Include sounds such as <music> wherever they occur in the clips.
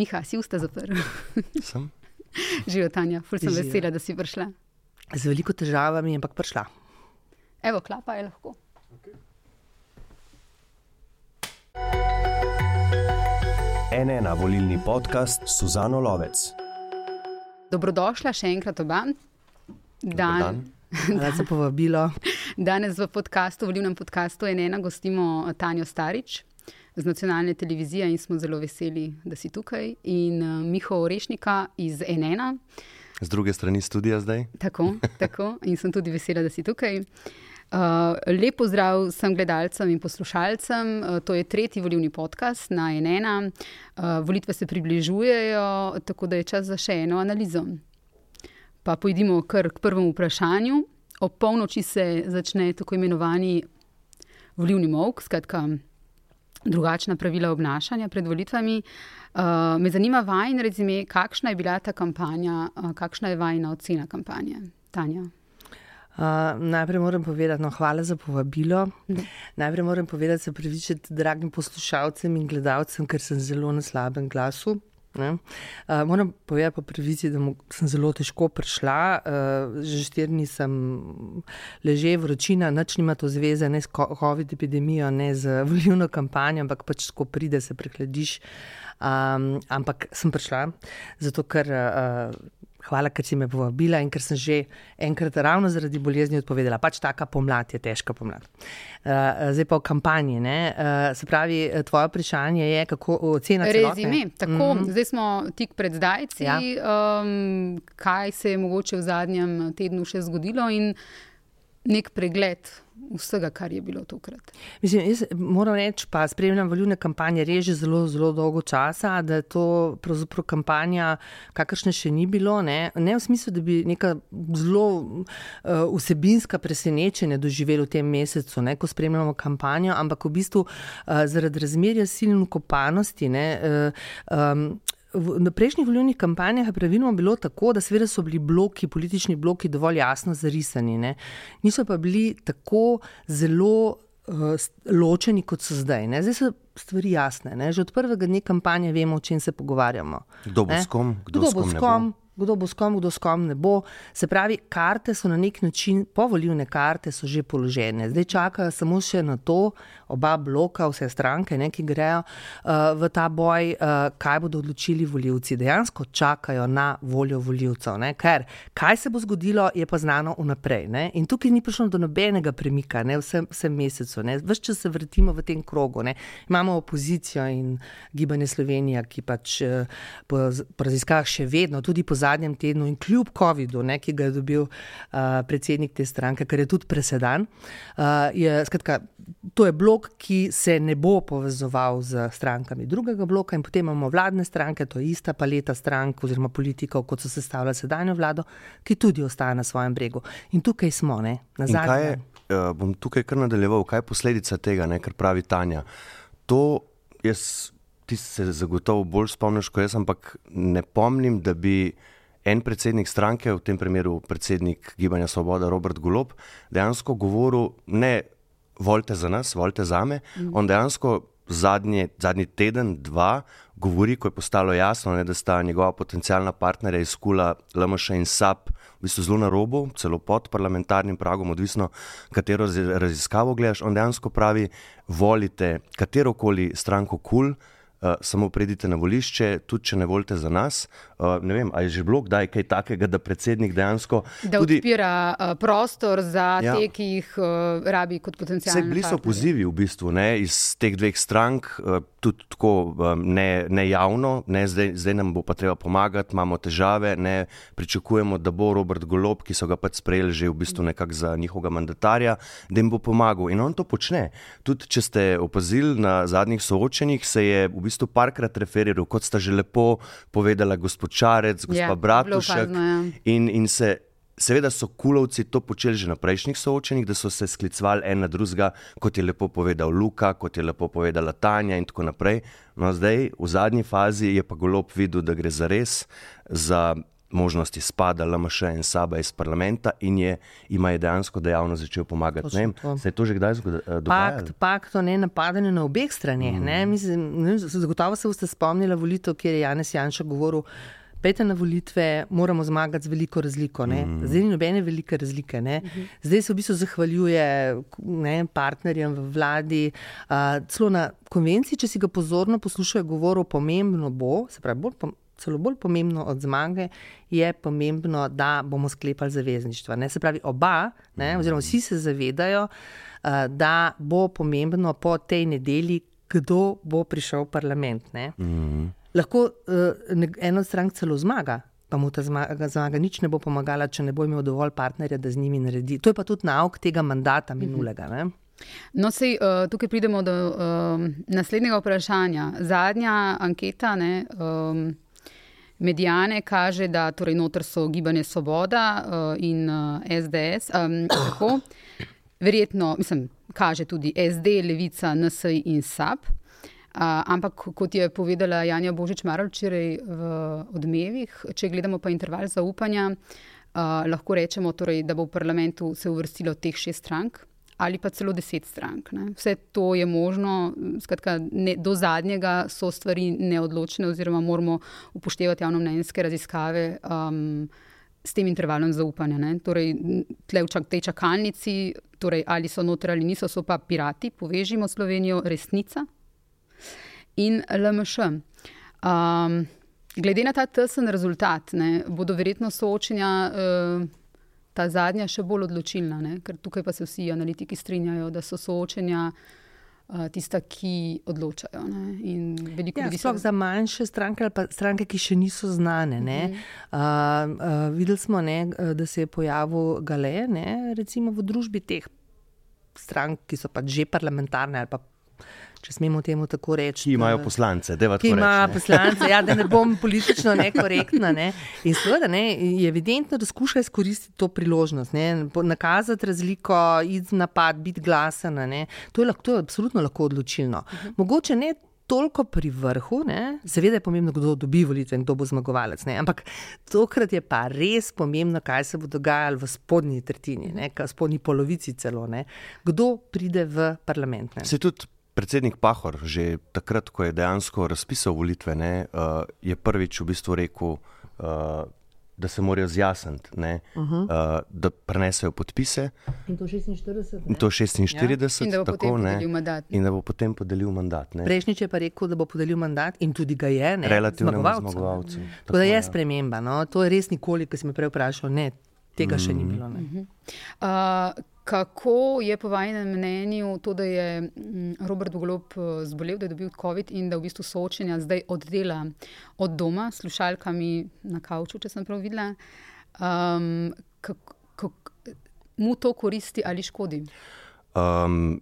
Miha, si usta zaprl. Sem. <laughs> Živijo, Tanja, ful sem Živijo. vesela, da si prišla. Z veliko težavami, ampak prišla. Evo, klapa je lahko. NN volilni podcast Suzano Lovec. Dobrodošla še enkrat oba. dan. Hvala <laughs> za povabilo. Danes v podkastu, volilnem podkastu Enena gostimo Tanjo Starič z nacionalne televizije in smo zelo veseli, da si tukaj. In uh, Miho Orešnika iz Enena. Z druge strani studia zdaj. Tako, tako. In sem tudi vesela, da si tukaj. Uh, lep pozdrav vsem gledalcem in poslušalcem. Uh, to je tretji volilni podcast na Enena. Uh, volitve se približujejo, tako da je čas za še eno analizo. Pa pojdimo kar k prvemu vprašanju. Ob polnoči se začne tako imenovani volilni mok, skratka, drugačna pravila obnašanja pred volitvami. Uh, me zanima vajen rezime, kakšna je bila ta kampanja, uh, kakšna je vajna ocena kampanje, Tanja. Uh, najprej moram povedati, no, hvala za povabilo. Najprej moram povedati, se pravičiti dragim poslušalcem in gledalcem, ker sem zelo na slabem glasu. Uh, moram povedati po pravici, da mo- sem zelo težko prišla. Uh, že štiri dni sem leže, vročina, nič nima to zveze ne s COVID epidemijo, ne z <laughs> volilno kampanjo, ampak pač ko pride, se prehladiš. Um, ampak sem prišla, zato ker. Uh, Hvala, ker si me povabila in ker sem že enkrat ravno zaradi bolezni odpovedala. Pač taka pomlad je težka pomlad. Uh, zdaj pa v kampanji. Uh, se pravi, tvoje vprašanje je, kako ocena Rezime, tako, mm. -hmm. zdaj smo tik pred zdajci. Ja. Um, kaj se je mogoče v zadnjem tednu še zgodilo, in nek pregled vsega, kar je bilo tokrat. Mislim, jaz moram reči, pa spremljam volilne kampanje res že zelo, zelo dolgo časa, da je to pravzaprav kampanja, kakršne še ni bilo. Ne, ne v smislu, da bi neka zelo uh, vsebinska presenečenja doživeli v tem mesecu, ne, ko spremljamo kampanjo, ampak v bistvu uh, zaradi razmerja sil in kopanosti. Ne, uh, um, V na prejšnjih volilnih kampanjah je pravilno bilo tako, da seveda so bili bloki, politični bloki dovolj jasno zarisani, ne. niso pa bili tako zelo uh, ločeni, kot so zdaj. Ne. Zdaj so stvari jasne. Ne. Že od prvega dne kampanje vemo, o čem se pogovarjamo. Kdo bo Ne? s kom, kdo, Kdo bo s kom, kdo bo s kom, kdo s kom ne bo. Se pravi, karte so na nek način, povoljivne karte so že položene. Zdaj čakajo samo še na to, oba bloka, vse stranke, ne, ki grejo uh, v ta boj, uh, kaj bodo odločili voljivci. Dejansko čakajo na voljo voljivcev. Ne, ker kaj se bo zgodilo, je pa znano vnaprej. Ne, in tukaj ni prišlo do nobenega premika, ne, vsem, vsem mesecu. Ne, Ves čas se vrtimo v tem krogu. Ne. Imamo opozicijo in gibanje Slovenija, ki pač eh, po, po raziskavah še vedno, tudi po zadnjem tednu in kljub COVID-u, ki ga je dobil uh, predsednik te stranke, kar je tudi presedan, uh, je, skratka, to je blok, ki se ne bo povezoval z strankami drugega bloka in potem imamo vladne stranke, to je ista paleta strank oziroma politikov, kot so sestavljali sedanjo vlado, ki tudi ostaja na svojem bregu. In tukaj smo, ne, na In kaj je, zadnjem. uh, bom tukaj kar nadaljeval, kaj je posledica tega, ne, kar pravi Tanja. To jaz, ti se zagotovo bolj spomniš kot jaz, ampak ne pomnim, da bi en predsednik stranke, v tem primeru predsednik Gibanja Svoboda Robert Golob, dejansko govoril ne volite za nas, volite za me. Mm. On dejansko zadnji, zadnji teden, dva, govori, ko je postalo jasno, ne, da sta njegova potencijalna partnerja iz Kula, LMŠ in SAP v bistvu zelo na robu, celo pod parlamentarnim pragom, odvisno, katero razi- raziskavo gledaš. On dejansko pravi, volite katerokoli stranko Kul. Uh, samo pridite na volišče, tudi če ne volite za nas. Uh, ne vem, ali je že bilo kdaj kaj takega, da predsednik dejansko Da tudi. odpira uh, prostor za Ja. te, ki jih uh, rabi kot potencijalne. bili so pozivi v bistvu ne, iz teh dveh strank, eh, tudi tako um, ne, ne javno, ne, zdaj, zdaj nam bo pa treba pomagati, imamo težave, ne pričakujemo, da bo Robert Golob, ki so ga pač sprejeli že v bistvu nekako za njihovega mandatarja, da jim bo pomagal. In on to počne. Tudi če ste opazili na zadnjih soočenjih, se je v bistvu parkrat referiral, kot sta že lepo povedala gospod Čarec, gospa Ja, Bratušek. opazno, ja. In, in se, seveda so kulovci to počeli že na prejšnjih soočenjih, da so se sklicevali en na drugega, kot je lepo povedal Luka, kot je lepo povedala Tanja in tako naprej. No, zdaj, v zadnji fazi, je pa golob videl, da gre za res, za možnost izpada LMŠ in Saba iz parlamenta in je, ima je dejansko dejavno začel pomagati. Ne to. se je to že kdaj zgod- eh? Pakt, pakt o ne napadanju na obeh straneh. Mm. Mislim, ne, vem, zagotovo se boste spomnili volitev, kjer je Janez Janša govoril. Pejte na volitve, moramo zmagati z veliko razliko. Mm. Zdaj ni nobene velike razlike. Ne? Zdaj se v bistvu zahvaljuje ne, partnerjem v vladi. Uh, celo na konvenciji, če si ga pozorno poslušajo, govoril, pomembno bo, se pravi, bolj, pom- celo bolj pomembno od zmage je pomembno, da bomo sklepali zavezništva. Ne? Se pravi, oba, ne, oziroma vsi se zavedajo, uh, da bo pomembno po tej nedelji, kdo bo prišel v parlament. Ne? Lahko uh, ena od strank celo zmaga. Pa mu ta zmaga, zmaga nič ne bo pomagala, če ne bo imel dovolj partnerja, da z njimi naredi. To je pa tudi nauk tega mandata minulega. Ne? No, sej, uh, tukaj pridemo do um, naslednjega vprašanja. Zadnja anketa ne, um, Medijane kaže, da torej noter so gibanje Svoboda uh, in uh, SDS. Um, tako, verjetno, mislim, kaže tudi SD, Levica, NSI in SAP. Uh, ampak, kot je povedala Janja Božič Maral včeraj v odmevih, če gledamo pa interval zaupanja, uh, lahko rečemo, torej, da bo v parlamentu se uvrstilo teh šest strank ali pa celo deset strank. Ne. Vse to je možno, skratka, ne, do zadnjega so stvari neodločene, oziroma moramo upoštevati javnomnenjske raziskave. Um, S tem intervalom zaupanja. Torej, tle v čak, tej čakalnici, torej, ali so noter ali niso, so pa pirati, povežimo Slovenijo, resnica in LMŠ. Um, glede na ta tesen rezultat, ne, bodo verjetno soočenja, uh, ta zadnja, še bolj odločilna, ne, ker tukaj pa se vsi analitiki strinjajo, da so soočenja uh, tista, ki odločajo. Ne, in veliko Ja, sploh se- za manjše stranke ali pa stranke, ki še niso znane. Ne? Uh, uh, videli smo, ne, eh, da se je pojavil Gale, ne, recimo v družbi teh strank, ki so pač že parlamentarne ali pa. Če smemo temu tako reči. Ki imajo poslance, da Ki ima poslance, ja, da ne bom <laughs> politično nekorektna. Ne. In seveda ne, je evidentno, da skuša izkoristiti to priložnost, ne, nakazati razliko, iti v napad, biti glasen. To je, lahko, to je absolutno lahko odločilno. Mogoče ne toliko pri vrhu, ne. seveda je pomembno, kdo dobi volitve in kdo bo zmagovalec. Ne. Ampak tokrat je pa res pomembno, kaj se bo dogajalo v spodnji tretjini, ne, ka- spodnji polovici celo. Ne. Kdo pride v parlament. Ne. Se tudi predsednik Pahor, že takrat, ko je dejansko razpisal volitve, ne, uh, je prvič v bistvu rekel, uh, da se morajo zjasniti, ne, uh -huh. uh, da prenesejo podpise. In to 46. In to 46, In da bo tako, potem ne, podelil mandat. In da bo potem podelil mandat. Ne. Prejšnjič je pa rekel, da bo podelil mandat in tudi ga je, ne, Relativnemu zmagovalcu. zmagovalcu. Tako da je ja. sprememba. No? To je res nikoli, ki si me prej vprašal, ne, tega še ni bilo. Ne. Uh, kako je po vašem mnenju to, da je mm, Robert Golob eh, zbolel, da je dobil COVID in da v bistvu soočenja zdaj oddela od doma s slušalkami na kavču, če sem prav videla, um, kako, kako mu to koristi ali škodi? Um,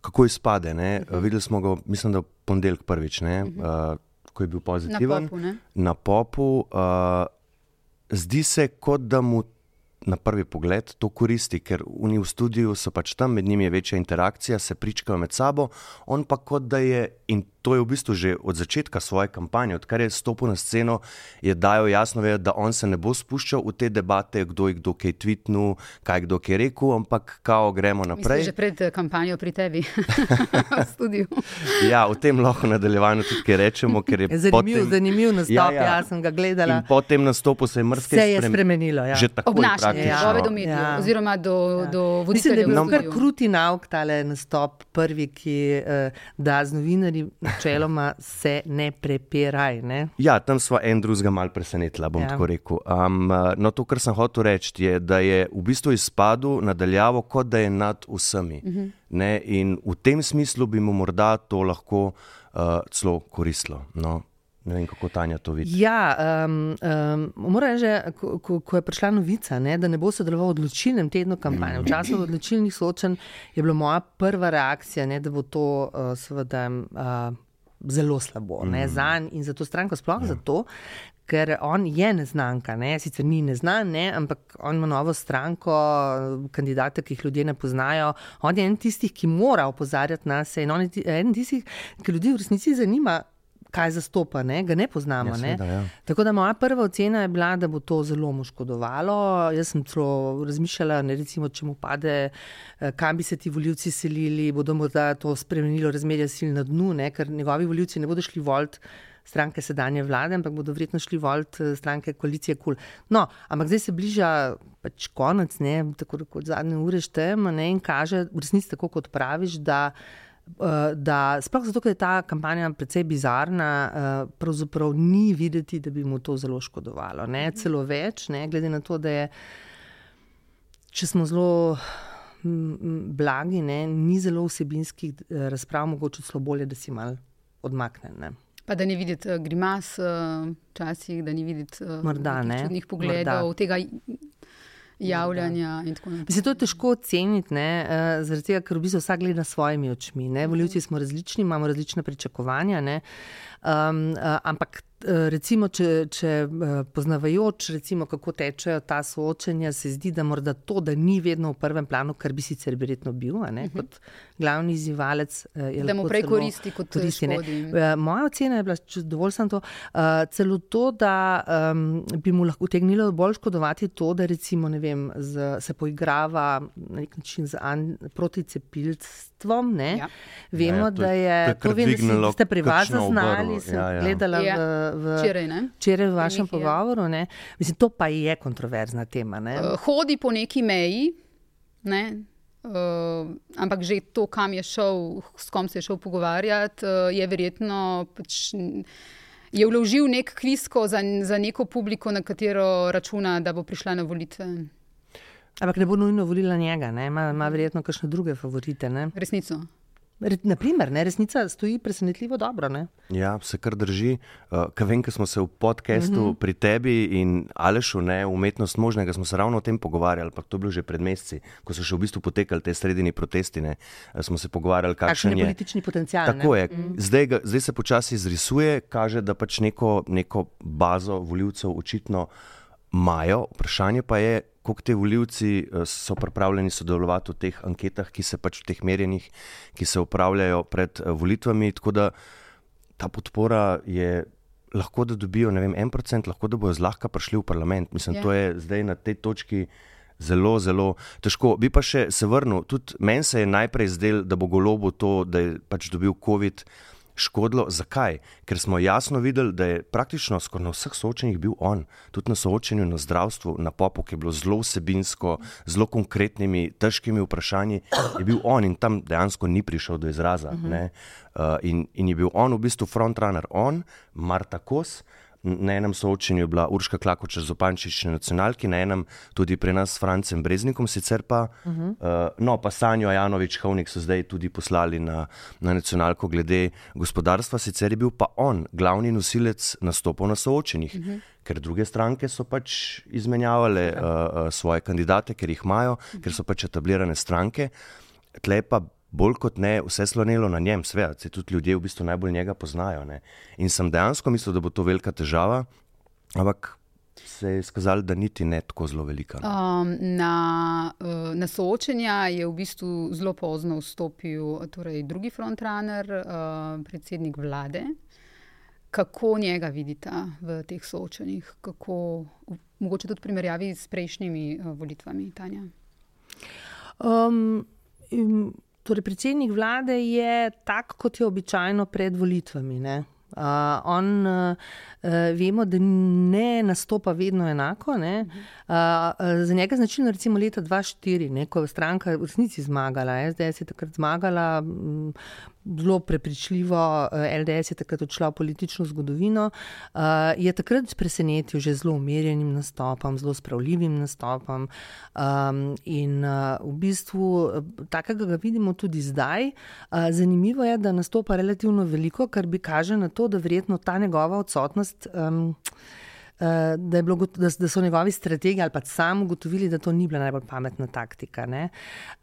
kako izpade? Ne? Uh -huh. Videli smo ga, mislim, da v ponedeljek prvič, ne? uh -huh. uh, ko je bil pozitiven. popu, ne? Na popu uh, zdi se, kot da mu na prvi pogled to koristi, ker oni v studiu so pač tam, med njimi je večja interakcija, se pričkajo med sabo, on pa kot da je, in to je v bistvu že od začetka svoje kampanje, odkar je stopil na sceno, je dajal jasno vedeti, da on se ne bo spuščal v te debate, kdo je kdo kaj tweetnul, kaj kdo kaj rekel, ampak kao gremo Mislim, naprej. že pred eh, kampanjo pri tebi <laughs> v studiu. Ja, o tem lahko nadaljevanju tudi kaj rečemo, ker je Zanimiv, potem- zanimiv nastop, ja, ja. jaz sem ga gledala. In po tem nastopu se je mrske Se je spremenilo, ja. Že takoj Obnašanje, praktično. Ja. do medijev, Ja. oziroma do, Ja. do Mislim, da je voditeljev. bil kar kruti nauk tale nastop, prvi, ki eh, da z novinarji načeloma se ne prepiraj. Ne? Ja, tam smo en drugega mal presenetila, bom Ja. tako rekel. Um, no, to, kar sem hotel reči, je, da je v bistvu izpadel nadaljavo, kot da je nad vsemi. Uh -huh. ne, in v tem smislu bi mu morda to lahko uh, celo koristilo. No, ne vem, kako Tanja to vidi. Ja, um, um, moram reči, ko, ko, ko je prišla novica, ne, da ne bo sodeloval v odločilnem tednu kampanje. V času odločilnih soočenj je bila moja prva reakcija, ne, da bo to uh, seveda uh, zelo slabo ne, za njega in za to stranko, sploh ja. zato. Ker on je neznanka, ne? sicer ni neznan, ne? ampak on ima novo stranko, kandidate, ki jih ljudje ne poznajo. On je en tistih, ki mora opozarjati nas in on je eden tistih, ki ljudi v resnici zanima, kaj zastopa, ne? ga ne poznamo. Ja, ne? seveda, ja. Tako da moja prva ocena je bila, da bo to zelo mu škodovalo. Jaz sem celo razmišljala, ne, recimo, če mu pade, eh, kam bi se ti volivci selili, bodo morda to spremenilo razmerje sil na dnu, ne? ker njegovi volivci ne bodo šli volt stranke sedanje vlade, ampak bodo verjetno šli volt eh, stranke koalicije kul. Cool. No, ampak zdaj se bliža pač konec, ne, tako kot zadnje ure štejemo ne, in kaže, v resnici tako kot praviš, da. eh, Da, sploh zato, ker je ta kampanja precej bizarna, eh, pravzaprav ni videti, da bi mu to zelo škodovalo. Ne? Celo več, ne? glede na to, da je, če smo zelo blagi, ne? ni zelo vsebinskih eh, razprav, mogoče celo bolje, da si mal odmaknen. Ne? Pa da ni videti uh, grimas, včasih, da ni videti uh, Morda, ne. čudnih pogledov, Morda. tega javljanja. Mislim, to je težko oceniti, ne, eh, zaradi tega, ker v bistvu vsak gleda svojimi očmi. Ne. Voljivci smo različni, imamo različne pričakovanja. Ne. Um, uh, ampak eh, recimo, če, če eh, poznavajoč, recimo, kako tečejo ta soočenja, se zdi, da morda to, da ni vedno v prvem planu, kar bi sicer verjetno bil, a ne, kot glavni izzivalec. je Da mu prej koristi kot, koristi, ne. Moja ocena je bila, če dovolj sem to, uh, celo to, da um, bi mu lahko utegnilo bolj škodovati to, da recimo, ne vem, z, se poigrava na nek način z an, proticepilstvom. Ne? Ja. Vemo, Ja, to da je to vem, da ste pri vas zaznali, obrv, sem ja, ja. gledala Ja. v, v, Včeraj, ne? včeraj v vašem je. pogovoru. Ne? Mislim, to pa je kontroverzna tema. Ne? Uh, hodi po neki meji, ne? Uh, ampak že to, kam je šel, s kom se je šel pogovarjati, uh, je verjetno pač, je vložil nek kvisko za, za neko publiko, na katero računa, da bo prišla na volitve. Ampak ne bo nujno volila njega, ne? ima, ima verjetno kakšne druge favorite. Ne? Resnico. Naprimer, ne? resnica stoji presenetljivo dobro. Ne? Ja, se kar drži. Uh, Kaj vem, ko smo se v podkastu uh -huh. pri tebi in Alešu, ne, umetnost možnega, smo se ravno o tem pogovarjali, pa to je bilo že pred meseci, ko so še v bistvu potekali te sredini protesti. Ne, eh, smo se pogovarjali, Kakšen kakšen je politični potencial? Tako ne? je. Zdaj, ga, zdaj se počasi izrisuje, kaže, da pač neko, neko bazo voljivcev očitno imajo. Vprašanje pa je, koliko te voljivci eh, so pripravljeni sodelovati v teh anketah, ki se pač v teh merjenjih, ki se upravljajo pred eh, volitvami. Tako da ta podpora je. Lahko da dobijo vem, en procent, lahko da bojo zlahka prišli v parlament. Mislim, Ja. yeah. to je zdaj na tej točki zelo, zelo težko. Bi pa še se vrnil. Tudi meni se je najprej zdelo, da bo golobo to, da je pač dobil COVID, škodilo. Zakaj? Ker smo jasno videli, da je praktično skoraj na vseh soočenjih bil on. Tudi na soočenju na zdravstvu, na popu, ki je bilo zelo vsebinsko, zelo konkretnimi, težkimi vprašanji, je bil on in tam dejansko ni prišel do izraza. Uh -huh. uh, in, in je bil on v bistvu frontrunner, on, Marta Kos. Na enem soočenju je bila Urška Klakočer z Opančične nacionalki, na enem tudi pri nas s Francem Breznikom, sicer pa, uh -huh. uh, no, pa Sanjo Janovič Hovnik so zdaj tudi poslali na, na nacionalko glede gospodarstva, sicer je bil pa on glavni nosilec nastopov na soočenjih. Uh -huh. Ker druge stranke so pač izmenjavale uh, uh, svoje kandidate, ker jih imajo, uh -huh. ker so pač etablirane stranke. Tle pa bolj kot ne, vse slonilo na njem, sveda, se tudi ljudje v bistvu najbolj njega poznajo. Ne. In sem dejansko mislil, da bo to velika težava, ampak se je izkazalo, da niti ne tako zelo velika. Um, na, uh, na soočenja je v bistvu zelo pozno vstopil torej drugi frontrunner, uh, predsednik vlade. Kako njega vidite v teh soočenjih, kako, mogoče tudi v primerjavi s prejšnjimi uh, volitvami, Tanja? Um, in, torej, predsednik vlade je tak, kot je običajno pred volitvami. Ne? Uh, on, uh, vemo, da ne nastopa vedno enako. Uh, za njega je značilno recimo leta 2004, ne, ko je stranka v resnici zmagala. SDS je takrat zmagala. Zelo prepričljivo, eh, LDS je takrat odšla v politično zgodovino. Uh, je takrat presenetil že zelo umirjenim nastopom, zelo spravljivim nastopom. Um, in uh, v bistvu eh, takega ga vidimo tudi zdaj. Zanimivo je, da nastopa relativno veliko, kar bi kaže na to, da verjetno ta njegova odsotnost. Uh, da, je bilo, got- da, da so njegovi strategi ali pa sam ugotovili, da to ni bila najbolj pametna taktika. ne.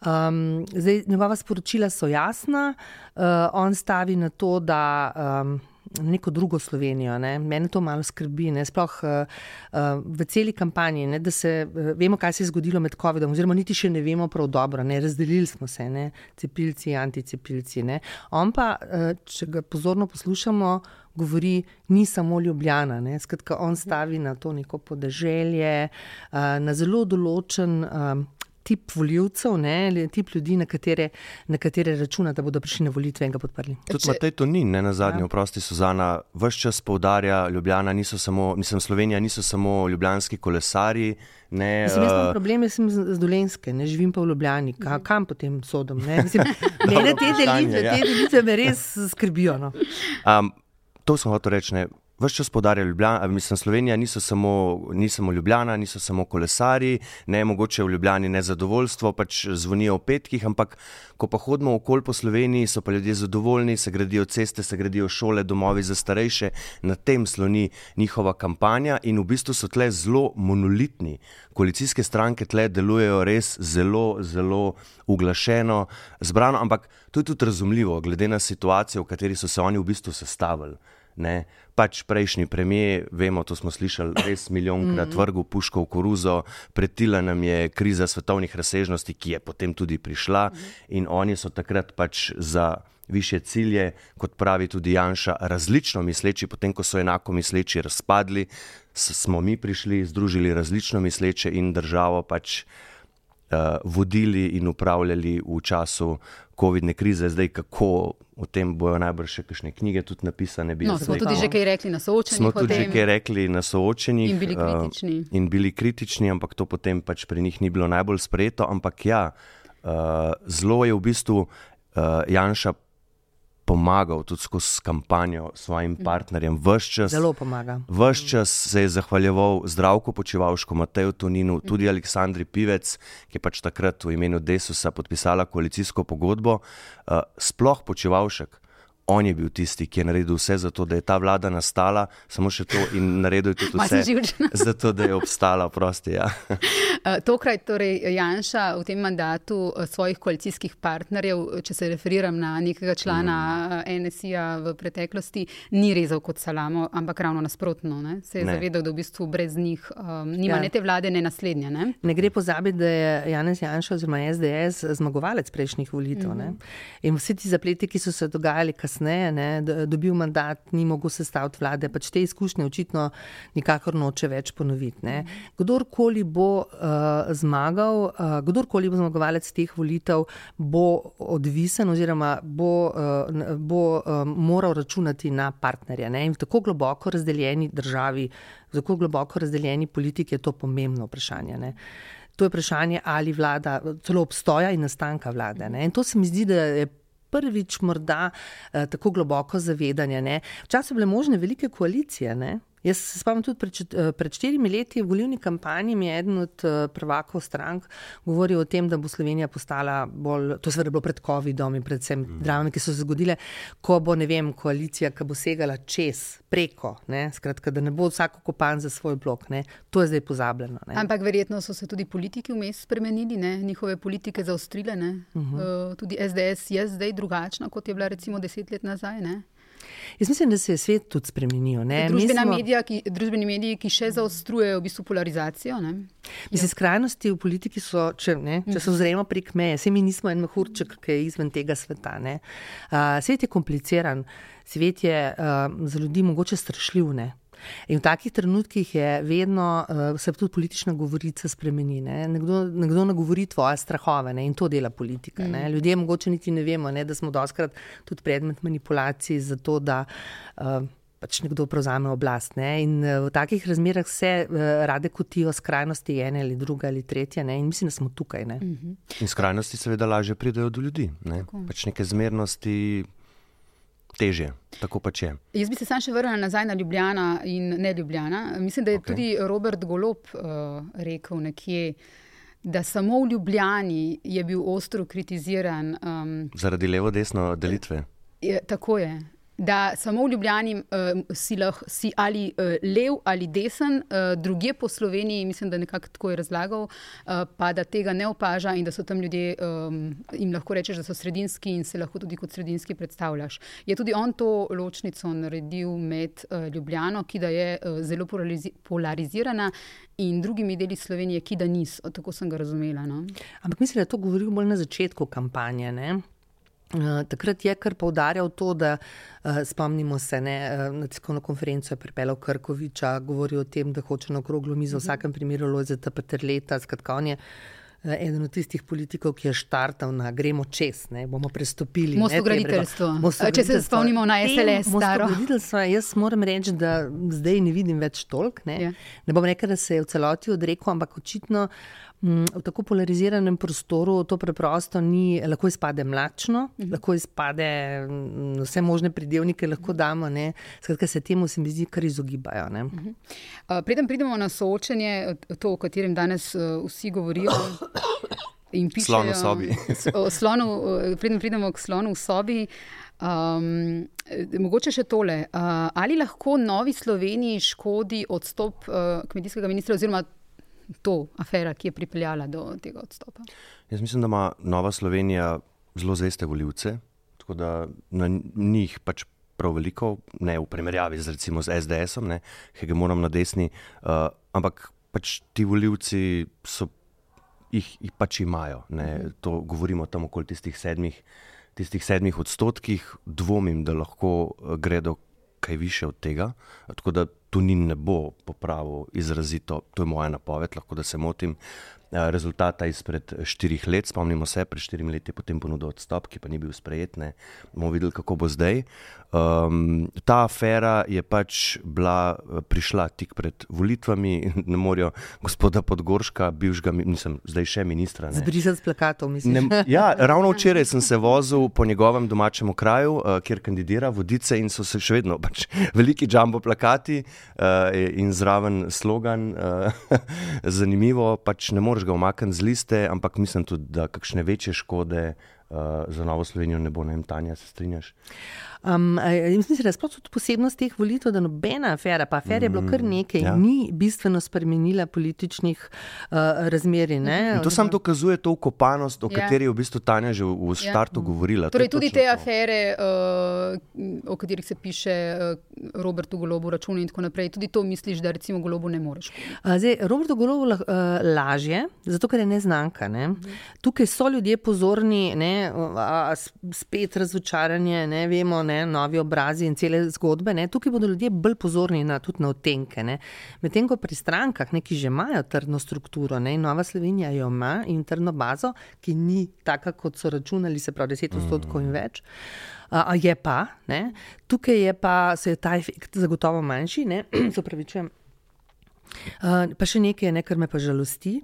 Um, zdaj, njegova sporočila so jasna, uh, on stavi na to, da um, neko drugo Slovenijo. Ne. Mene to malo skrbi, ne. sploh uh, uh, v celi kampanji, ne, da se uh, vemo, kaj se je zgodilo med COVID-om, oziroma niti še ne vemo prav dobro, ne. razdelili smo se, ne. cepilci, anticepilci. Ne. On pa, uh, če ga pozorno poslušamo, govori, ni samo ljubljena. Skratka, on stavi na to neko podeželje, uh, na zelo določen. Uh, tip voljivcev, ne, tip ljudi, na katere, na katere računa, da bodo prišli na volitve in ga podprli. Tudi Matej to ni, ne na zadnje, ja. oprosti Suzana, vse čas poudarja, Ljubljana niso samo, mislim, Slovenija niso samo ljubljanski kolesari. Ne, mislim, uh, problem da sem z Dolenske, ne živim pa v Ljubljani, Ka, kam potem sodom. Ne, <laughs> mislim, mene te delitve, ja. te delitve me res skrbijo. No. Um, to sem hotel reči. Vse čas podarja Ljubljana, mislim, Slovenija niso samo, ni samo Ljubljana, niso samo kolesari, ne mogoče v Ljubljani nezadovoljstvo, pač zvonijo v petkih, ampak ko pa hodimo okoli po Sloveniji, so pa ljudje zadovoljni, se gradijo ceste, se gradijo šole, domovi za starejše, na tem sloni njihova kampanja in v bistvu so tle zelo monolitni. Koalicijske stranke tle delujejo res zelo, zelo uglašeno, zbrano, ampak to je tudi razumljivo, glede na situacijo, v kateri so se oni v bistvu sestavili. Ne? Pač prejšnji premijer, vemo, to smo slišali res milijonkrat, mm. vrgel puško v koruzo, pretila nam je kriza svetovnih razsežnosti, ki je potem tudi prišla, mm. in oni so takrat pač za više cilje, kot pravi tudi Janša, različno misleči, potem ko so enako misleči razpadli, smo mi prišli, združili različno misleče in državo pač vodili in upravljali v času COVID-19 krize, zdaj kako o tem bojo najbrž še kakšne knjige tudi napisane. No, smo tudi že kaj rekli na soočenjih. Smo tudi že kaj rekli na soočenjih. In bili kritični. Uh, in bili kritični, ampak to potem pač pri njih ni bilo najbolj sprejeto. Ampak ja, uh, zelo je v bistvu uh, Janša pomagal tudi skozi kampanjo svojim mm. partnerjem. Čas, Zelo pomaga. Ves čas se je zahvaljeval zdravko počivalško, Mateju Toninu, mm. tudi Aleksandri Pivec, ki je pač takrat v imenu Desusa podpisala koalicijsko pogodbo. Uh, sploh počivalšek, On je bil tisti, ki je naredil vse za to, da je ta vlada nastala, samo še to in naredil tudi vse <laughs> za to, da je obstala. Prosti, ja. <laughs> Eh, tokrat torej Janša v tem mandatu eh, svojih koalicijskih partnerjev, če se referiram na nekega člana mm. Eh, NSI-ja v preteklosti, ni rezal kot salamo, ampak ravno nasprotno. Ne? Se je ne. zavedal, da v bistvu brez njih um, nima ja. ne te vlade, ne naslednje. Ne, ne gre pozabiti, da je Janez Janša oziroma SDS zmagovalec prejšnjih volitev. Mm. In vsi ti zapleti, ki so se dogajali kasneje, kasneje ne, dobil mandat, ni mogel sestaviti vlade, pač te izkušnje očitno nikakor noče več ponoviti. Ne. Kdorkoli bo uh, zmagal, uh, kdorkoli bo zmagovalec teh volitev, bo odvisen oziroma bo, uh, bo uh, moral računati na partnerje. Ne. In v tako globoko razdeljeni državi, v tako globoko razdeljeni politiki je to pomembno vprašanje. Ne. To je vprašanje, ali vlada, celo obstoja in nastanka vlade. Ne. In to se mi zdi, da je prvič morda eh, tako globoko zavedanje. Včasih so bile možne velike koalicije. Ne? Jaz se spomnim tudi pred, eh, pred štirimi leti v volilni kampanji, mi je eden od eh, prvakov strank govoril o tem, da bo Slovenija postala bolj, to seveda bilo pred COVID-om in predvsem mm. dramami, ki so se zgodile, ko bo, ne vem, koalicija, ki bo segala čez, preko, ne? skratka, da ne bo vsako kopan za svoj blok, ne? to je zdaj pozabljeno. Ne? Ampak verjetno so se tudi politiki vmes spremenili, ne? njihove politike zaostrile, uh -huh. uh, tudi SDS je zdaj drugačna, kot je bila recimo deset let nazaj. Ne? Jaz mislim, da se je svet tudi spremenil. Družbeni smo... mediji, mediji, ki še zaostrujejo v bistvu polarizacijo. Mislim, skrajnosti v politiki so, če, ne, če se ozremo prek meje, vse mi nismo en mahurček, ki je izven tega sveta. Uh, svet je kompliciran, svet je uh, za ljudi mogoče strašljiv. Ne? In v takih trenutkih je vedno uh, se tudi politična govorica spremeni. Ne? Nekdo, nekdo nagovori tvoje strahove ne? in to dela politika. Mm. Ljudje mogoče niti ne vemo, ne? da smo doskrat tudi predmet manipulacij za to, da. Uh, Pač nekdo prevzame oblast. Ne? In eh, v takih razmerah se uh, rade kotijo skrajnosti, ene ali druge ali tretje, ne? in mislim, da smo tukaj. Mm -hmm. In skrajnosti, seveda, lažje pridejo do ljudi. Ne? Pač neke zmernosti težje. Tako pač je. Jaz bi se sam še vrnil nazaj na Ljubljana in ne Ljubljana. Mislim, da je okay. tudi Robert Golop uh, rekel nekje. Da samo v Ljubljani je bil ostro kritiziran. Um, Zaradi levo-desno delitve. Je, tako je. Da samo v Ljubljani uh, si, lah, si ali uh, lev ali desen, uh, druge po Sloveniji, mislim, da nekako tako je razlagal, uh, pa da tega ne opaža in da so tam ljudje, um, jim lahko rečeš, da so sredinski in se lahko tudi kot sredinski predstavljaš. Je tudi on to ločnico naredil med uh, Ljubljano, ki da je uh, zelo polarizirana. In drugimi deli Slovenije, ki da niso, tako sem ga razumela. No? Ampak mislim, da je to govoril bolj na začetku kampanje. Ne? Eh, takrat je kar poudarjal to, da uh, spomnimo se, ne, uh, na tiskovno konferenco je pripeljal Krkoviča, govori o tem, da hoče na okroglo mizo, v mhm. vsakem primeru lojzeta Petrleta, skratka on je. Eden od tistih politikov, ki je štartal na gremo čez, ne bomo prestopili. Mostograditeljstvo. Če se spomnimo na SLS, staro. Jaz moram reči, da zdaj ne vidim več tolk. Ne, ja. ne bom rekel, da se je v celoti odrekel, ampak očitno v tako polariziranem prostoru to preprosto ni, lahko izpade mlačno, mhm. lahko izpade mm, vse možne pridevnike, lahko damo. Ne? Skratka, se temu se mi zdi, kar izogibajo. Mhm. Preden pridemo na soočenje, to, o katerem danes vsi govorijo. <coughs> Slon v sobi. slonu, preden pridemo k slonu v sobi. Um, mogoče še tole. Uh, ali lahko novi Sloveniji škodi odstop uh, kmetijskega ministra, oziroma to afera, ki je pripeljala do tega odstopa? Jaz mislim, da ima Nova Slovenija zelo zveste voljivce, tako da na njih pač prav veliko, ne v primerjavi z recimo z SDS-om, moram na desni, uh, ampak pač ti voljivci so. Jih, jih pač imajo. Ne. To govorimo tam okoli tistih sedmih, tistih sedmih odstotkih, dvomim, da lahko uh, gredo kaj više od tega. Tako da Tunin ne bo popravil izrazito, to je moja napoved, lahko da se motim. Eh, rezultata izpred štirih let, spomnimo se, pred štirimi leti je potem ponudil odstop, ki pa ni bil sprejet. Ne. bomo videli, kako bo zdaj. Um, ta afera je pač bila, eh, prišla tik pred volitvami, ne morajo gospoda Podgorška, bivšega, nisem zdaj še ministra. Zbrisati s plakatov, mislim. Ne, ja, <laughs> ravno včeraj sem se vozil po njegovem domačem kraju, uh, kjer kandidira vodice in so se še vedno pač, <laughs> veliki jumbo plakati uh, in zraven slogan. Uh, <laughs> zanimivo, pač ne moreš ga umakniti z liste, ampak mislim tudi, da kakšne večje škode uh, za Novo Slovenijo ne bo, ne vem, Tanja, se strinjaš. Um, mislim, da sploh tudi posebnost teh volitev, da nobena afera, pa afera je bilo kar mm, nekaj, ja. ni bistveno spremenila političnih uh, razmeri. To samo dokazuje to ukopanost, o ja. kateri je v bistvu Tanja že v, ja. startu ja. govorila. Torej, tudi te to. afere, uh, o katerih se piše uh, Robertu Golobu, računi in tako naprej, tudi to misliš, da recimo Golobu ne moreš. Uh, zdaj, Robertu Golobu uh, lažje, zato ker je neznanka. Ne? Mhm. Tukaj so ljudje pozorni, ne? A, spet razočaranje, ne vemo. Ne? Ne, novi obrazi in cele zgodbe. Ne. Tukaj bodo ljudje bolj pozorni na, na otenke. Medtem ko pri strankah, ne, ki že imajo trdno strukturo, ne, Nova Slovenija jo ima in trdno bazo, ki ni taka, kot so računali, se pravi 10 odstotkov in več. Uh, je pa, ne, tukaj je pa, se je ta efekt zagotovo manjši, <clears throat> se pravi, če. Uh, pa še nekaj, ne, kar me pa žalosti,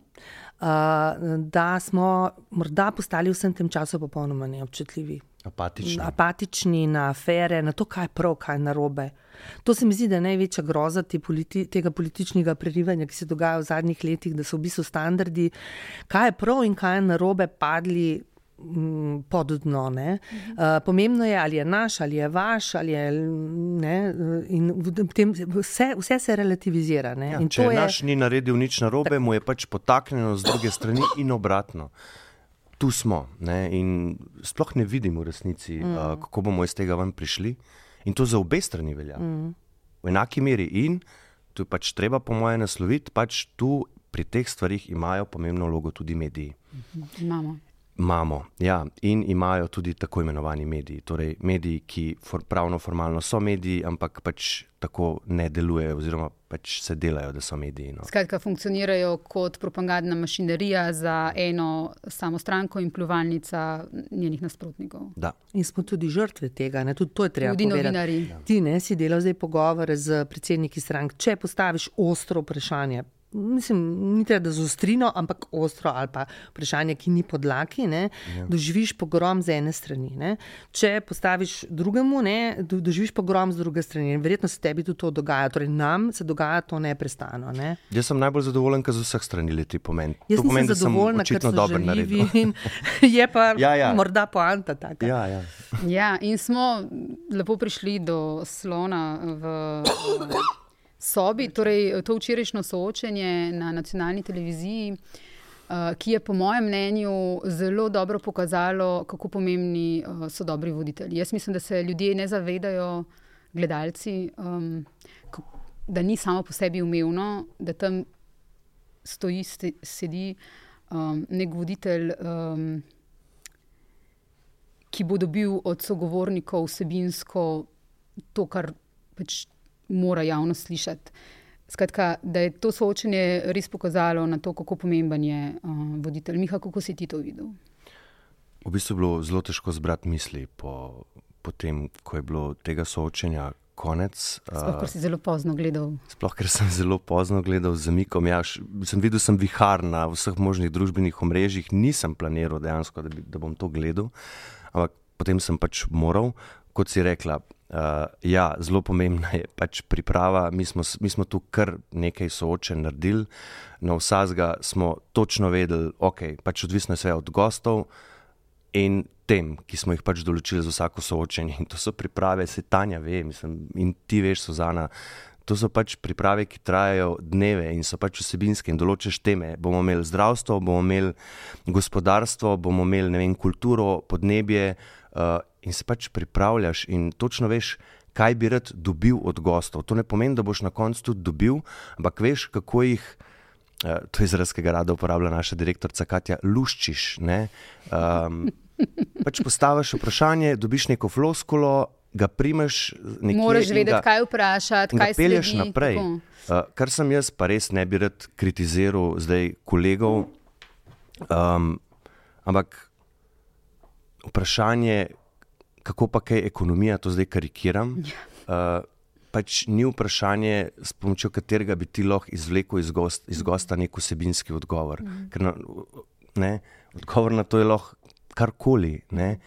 uh, da smo morda postali v vsem tem času popolnoma neobčutljivi. Apatični. Apatični na afere, na to, kaj je prav, kaj je narobe. To se mi zdi, da je največja groza te politi tega političnega prerivanja, ki se dogaja v zadnjih letih, da so v bistvu standardi, kaj je prav in kaj je narobe, padli mm, pod dno. Uh, pomembno je, ali je naš, ali je vaš, ali je. Ne, in tem, vse, vse se relativizira. Ja, če je naš ni naredil nič narobe, mu je pač potaknjeno z druge strani in obratno tu smo ne? in sploh ne vidimo v resnici, mm. uh, kako bomo iz tega ven prišli. In to za obe strani velja. Mm. V enaki meri. In tu je pač treba, po mojem, nasloviti, pač tu pri teh stvarih imajo pomembno vlogo tudi mediji. Imamo. Imamo, ja, in imajo tudi tako imenovani mediji. Torej, mediji, ki for, pravno, formalno so mediji, ampak pač tako ne delujejo, oziroma pač se delajo, da so mediji. No. Skratka, funkcionirajo kot propagandna mašinerija za eno samo stranko in pljuvalnica njenih nasprotnikov. Da. In smo tudi žrtve tega, ne? tudi to je treba. Tudi novinari. Ti ne si delal zdaj pogovore z predsedniki strank. Če postaviš ostro vprašanje, mislim, ni treba da z ostrino, ampak ostro ali pa vprašanje, ki ni podlaki, ne, ja. doživiš pogrom z ene strani. Ne. Če postaviš drugemu, ne, do, doživiš pogrom z druge strani. In verjetno se tebi tudi to dogaja. Torej, nam se dogaja to neprestano. Ne. Jaz sem najbolj zadovoljen, ker z vseh strani leti pomen. Jaz to pomeni, sem zadovoljna, ker so dobro naredili. <laughs> Je pa ja, ja. morda poanta taka. Ja, ja. ja, in smo lepo prišli do slona v. v sobi, torej to včerajšnjo soočenje na nacionalni televiziji, uh, ki je po mojem mnenju zelo dobro pokazalo, kako pomembni uh, so dobri voditelji. Jaz mislim, da se ljudje ne zavedajo, gledalci, um, da ni samo po sebi umevno, da tam stoji, sedi um, nek voditelj. Um, Ki bo dobil od sogovornikov vsebinsko to, kar pač mora javnost slišati. Skratka, da je to soočenje res pokazalo na to, kako pomemben je uh, voditelj. Miha, kako si ti to videl? V bistvu je bilo zelo težko zbrati misli po, po tem, ko je bilo tega soočenja konec. Sploh, ker si zelo pozno gledal. Sploh, ker sem zelo pozno gledal z zamikom. Ja, sem videl, sem vihar na vseh možnih družbenih omrežjih, nisem planiral dejansko, da, bi, da bom to gledal, ampak potem sem pač moral, kot si rekla. Uh, ja, zelo pomembna je pač priprava. Mi smo, mi smo tu kar nekaj soočen naredili, na vsega smo točno vedeli, ok, pač odvisno je vse od gostov in tem, ki smo jih pač določili za vsako soočenje. In to so priprave, se Tanja ve, mislim, in ti veš, Suzana. To so pač priprave, ki trajajo dneve in so pač vsebinske in določiš teme. Bomo imeli zdravstvo, bomo imeli gospodarstvo, bomo imeli vem, kulturo, podnebje. Uh, in se pač pripravljaš in točno veš, kaj bi rad dobil od gostov. To ne pomeni, da boš na koncu tudi dobil, ampak veš, kako jih. Uh, to je izraz, ki ga rada uporablja naša direktorica Katja, luščiš. Ne? Um, <laughs> pač postaviš vprašanje, dobiš neko floskulo, ga primeš. Moraš vedeti, kaj vprašati, kaj se pelješ naprej. Uh, kar sem jaz, pa res ne bi rad kritiziral zdaj kolegov. Um, ampak vprašanje, kako pa kaj ekonomija, to zdaj karikiram. Uh, pač ni vprašanje, s pomočjo katerega bi ti lahko izvlekel iz, gost, iz gosta nek vsebinski odgovor. Mm. Na, ne, odgovor na to je lahko karkoli. Ne.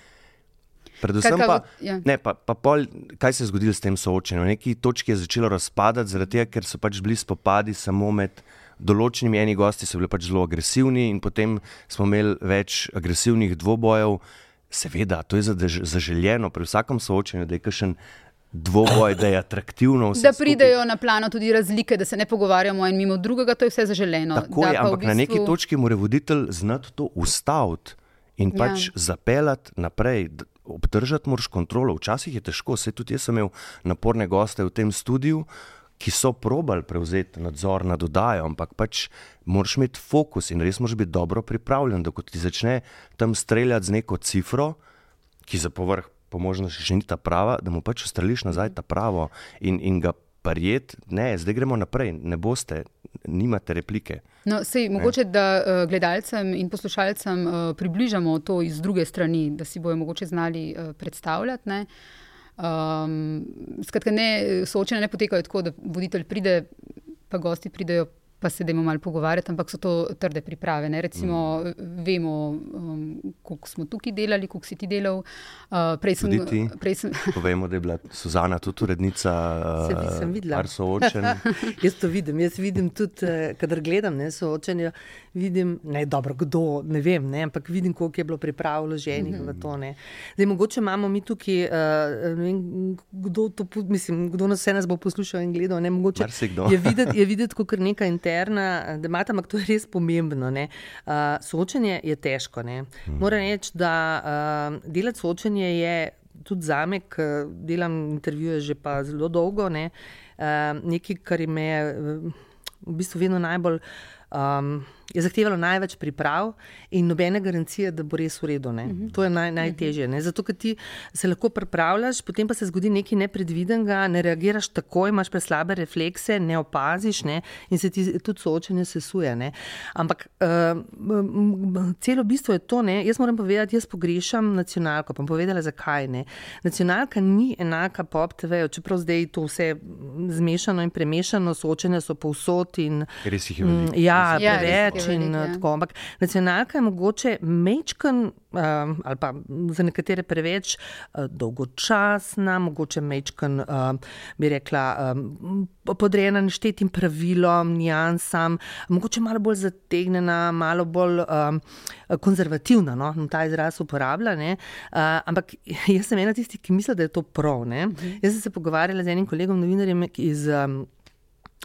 Predvsem pa, ja. ne, pa, pa pol, kaj se je zgodilo s tem soočenjem. Na neki točki je začelo razpadati, zaradi tega, ker so pač bili spopadi samo med določenimi eni gosti, so bili pač zelo agresivni, in potem smo imeli več agresivnih dvobojev. Seveda, to je zaželjeno pri vsakem soočenju, da je kakšen dvoboj, da je atraktivno. Da pridejo skupaj. na plano tudi razlike, da se ne pogovarjamo en mimo drugega, to je vse zaželjeno. Tako je, ampak bistvu... na neki točki mora voditelj znati to ustaviti in ja. pač zapeljati naprej. Obdržati moraš kontrolo. Včasih je težko, se tudi jaz sem imel naporne goste v tem studiu ki so probali prevzeti nadzor nad oddajo, ampak pač moraš imeti fokus in res moraš biti dobro pripravljen, da ko ti začne tam streljati z neko cifro, ki za povrh, po možnosti, še ni ta prava, da mu pač ustreliš nazaj ta pravo in, in ga prijet, ne, zdaj gremo naprej, ne boste. Nimate replike. No, sej, mogoče, da uh, gledalcem in poslušalcem uh, približamo to iz druge strani, da si bojo mogoče znali uh, predstavljati. Uh, Um, skratka, ne, soočene ne potekajo tako, da voditelj pride, pa gosti pridejo pa se dajmo malo pogovarjati, ampak so to trde priprave. Ne? Recimo, mm. vemo, um, koliko smo tukaj delali, koliko si ti delal. Uh, prej sem videl. <laughs> Povemo, da je bila Suzana tudi urednica. Uh, sem videla. Soočen. <laughs> jaz to vidim. Jaz vidim tudi, uh, kadar gledam ne, soočenje. Vidim, ne, dobro, kdo, ne vem, ne, ampak vidim, koliko je bilo pripravljeno ženih mm v to. Ne. Zdaj, mogoče imamo mi tukaj, uh, vem, kdo, to, mislim, kdo nas vse nas bo poslušal in gledal. Ne, mogoče je videti, videti kot nekaj interesa interna debata, ampak to je res pomembno. Uh, soočenje je težko. Ne? Hmm. Moram reči, da uh, delati soočenje je tudi za me, ki delam intervjuje že pa zelo dolgo, ne? uh, nekaj, kar me v bistvu vedno najbolj. um, je zahtevalo največ priprav in nobene garancije, da bo res v redu. Uh -huh. To je naj, najtežje. Ne? Zato, ker ti se lahko pripravljaš, potem pa se zgodi nekaj nepredvidenega, ne reagiraš takoj, imaš preslabe reflekse, ne opaziš ne? in se ti tudi soočenje sesuje. Ne? Ampak uh, celo bistvo je to, ne? jaz moram povedati, jaz pogrešam nacionalko. Pa bom povedala, zakaj ne. Nacionalka ni enaka pop TV, čeprav zdaj to vse zmešano in premešano, soočenja so povsod. In, Res jih je veliko. Ja, Ja, preveč res je in veliko, ja. uh, tako. Ampak nacionalka je mogoče mečken, um, ali pa za nekatere preveč uh, dolgočasna, mogoče mečken, uh, bi rekla, um, podrejena neštetim pravilom, nijansam, mogoče malo bolj zategnjena, malo bolj um, konzervativna. No? Ta izraz uporablja. ne. Uh, ampak jaz sem ena tistih, ki misli, da je to prav. ne. Jaz sem se pogovarjala z enim kolegom, novinarjem iz. Um,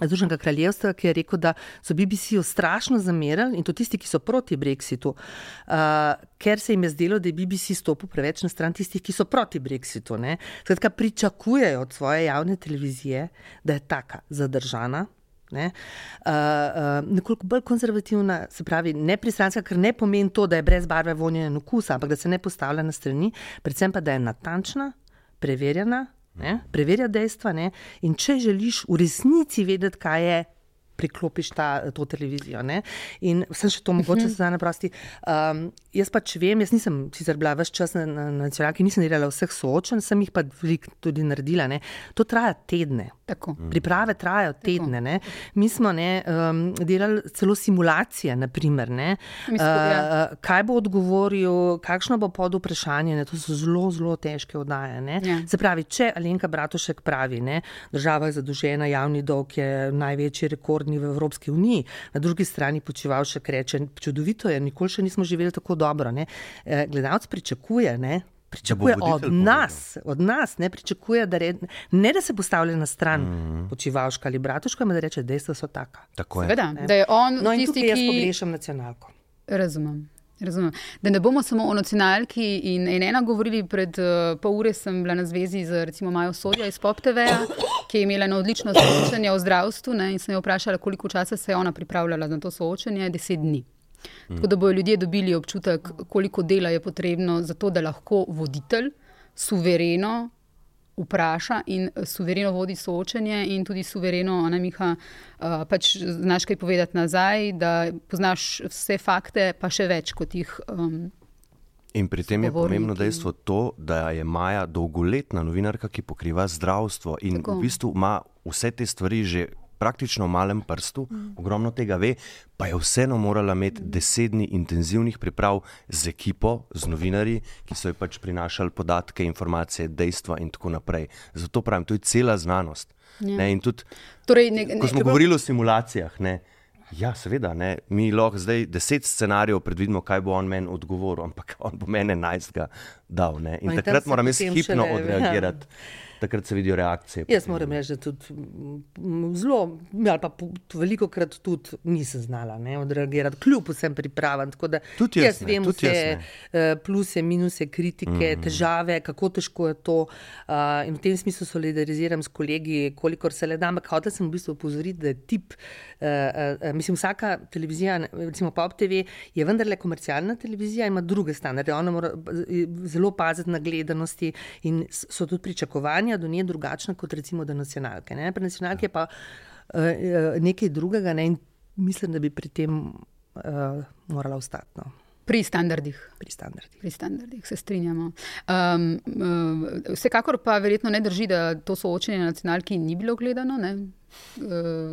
Združenega kraljevstva, ki je rekel, da so BBC-ju strašno zamerali in to tisti, ki so proti Brexitu, uh, ker se jim je zdelo, da je BBC stopil preveč na stran tistih, ki so proti Brexitu. ne. Skratka, pričakujejo od svoje javne televizije, da je taka zadržana. Ne, uh, uh, nekoliko bolj konzervativna, se pravi, ne pristranska, ker ne pomeni to, da je brez barve, vonja in okusa, ampak da se ne postavlja na strani, predvsem pa, da je natančna, preverjena, ne, preverja dejstva. Ne, in če želiš v resnici vedeti, kaj je. Priklopiš ta, to televizijo. Ne? In sem še to mogoče zdaj naprosti. Um, jaz pač vem, jaz nisem sicer bila več čas na, na nacionalki, nisem delala vseh soočen, sem jih pa veliko tudi naredila. Ne? To traja tedne. Tako. Priprave trajajo tedne. Ne? Mi smo ne, um, delali celo simulacije, naprimer, ne? Mi smo, ja. uh, kaj bo odgovoril, kakšno bo pod vprašanje. Ne? To so zelo, zelo težke oddaje. ne. Ja. Se pravi, če Alenka Bratušek pravi, ne, država je zadolžena, javni dolg je največji rekordni v Evropski uniji, na drugi strani počivalšek reče, čudovito je, nikoli še nismo živeli tako dobro. Ne. Eh, Gledalec pričakuje. Ne, Pričakuje od nas, od nas, ne pričakuje, da, red, ne, da se postavlja na stran mm. -hmm. počivalška ali bratuška, ampak da reče, dejstva so taka. Tako je. Seveda, da je on No tisti, tukaj jaz ki. pogrešam nacionalko. Razumem. Razumem. Da ne bomo samo o nacionalki in en ena govorili, pred uh, pol ure sem bila na zvezi z recimo Majo Sodja iz Pop TV-ja, ki je imela eno odlično soočenje o zdravstvu ne, in sem jo vprašala, koliko časa se je ona pripravljala na to soočenje, deset dni. Tako da bodo ljudje dobili občutek, koliko dela je potrebno za to, da lahko voditelj suvereno vpraša in eh, suvereno vodi soočenje, in tudi suvereno, a ne Miha, uh, pač znaš kaj povedati nazaj, da poznaš vse fakte, pa še več kot jih. Um, In pri tem je pomembno dejstvo to, da je Maja dolgoletna novinarka, ki pokriva zdravstvo in Tako. v bistvu ima vse te stvari že praktično v malem prstu, mm. ogromno tega ve, pa je vseeno morala imeti deset dni intenzivnih priprav z ekipo, z novinarji, ki so ji pač prinašali podatke, informacije, dejstva in tako naprej. Zato pravim, to je cela znanost. Ja. Ne, tudi, torej, ne, ne, ko smo govorili o simulacijah, ne, ja, seveda, ne, mi lahko zdaj deset scenarijev predvidimo, kaj bo on meni odgovoril, ampak on bo meni enajstega dal. Ne, in in takrat moram jaz hipno šele- ja. Takrat se vidijo reakcije. Jaz moram reči, da tudi zelo, ali pa veliko krat tudi nisem znala ne, odreagirati, kljub vsem pripravam. Tako da Tudi jaz jaz ne, vem tudi vse jaz eh, pluse, minuse, kritike, mm. težave, kako težko je to. Uh, in v tem smislu solidariziram s kolegi, kolikor se le da. Ampak hotel sem v bistvu opozoriti, da je tip, uh, uh, mislim, vsaka televizija, recimo Pop TV, je vendarle komercialna televizija, ima druge standarde. Ona mora zelo paziti na gledanosti in so tudi pričakovanja do nje drugačna kot recimo do nacionalke. Ne? Pri nacionalki je pa uh, nekaj drugega ne? in mislim, da bi pri tem uh, morala ostati no? pri standardih. pri standardih. Pri standardih se strinjamo. Um, um, vsekakor pa verjetno ne drži, da to soočenje na nacionalki ni bilo gledano. Ne? Uh,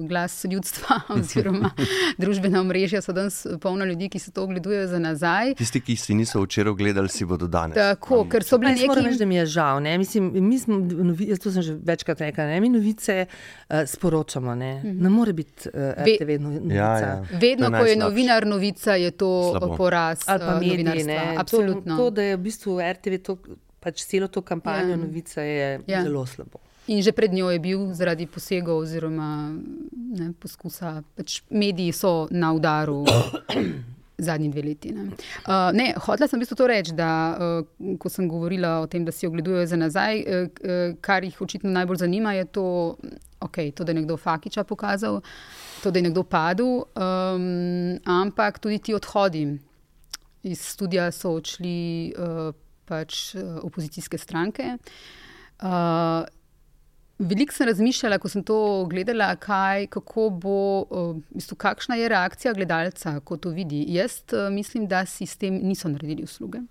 Glas ljudstva <laughs> oziroma družbena omrežja so danes polna ljudi, ki se to ogledujejo za nazaj. Tisti, ki si niso včeraj gledali, si bodo danes. Tako, ker so bili Jaz moram reči, neki. da mi je žal. Ne? Mislim, mi smo, novi, jaz to sem že večkrat rekla, ne? mi novice uh, sporočamo. Ne, Mhm. ne more biti uh, Ve- RTV novica. Ja, ja. Vedno, ko je novinar novica, je to Slabo. poraz Ali pa eh, mediji. Ne? Absolutno. To, to, da je v bistvu RTV to, pač celo to kampanjo Ja. novica, je ja. zelo slabo. In že pred njo je bil zaradi posegov oziroma ne, poskusa. Pač mediji so na udaru <coughs> zadnji dve leti. Ne. Uh, ne, hotela sem v bistvu to reči, da uh, ko sem govorila o tem, da si ogledujejo za nazaj, uh, kar jih očitno najbolj zanima, je to, okay, to da je nekdo Fakiča pokazal, to, da je nekdo padel, um, ampak tudi ti odhodi. Iz studia so odšli uh, pač opozicijske stranke. Uh, Veliko sem razmišljala, ko sem to gledala, kaj, kako bo, v bistvu, kakšna je reakcija gledalca, ko to vidi. Jaz mislim, da si s tem niso naredili usluge.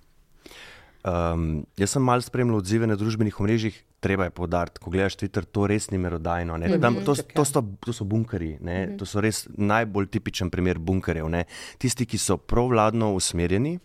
Um, jaz sem malo spremljal odzive na družbenih omrežjih. Treba je povdariti, ko gledaš Twitter, to res ni merodajno. Mm -hmm. to, to, to, to so bunkeri, mm -hmm. to so res najbolj tipičen primer bunkerjev. Ne? Tisti, ki so provladno usmerjeni.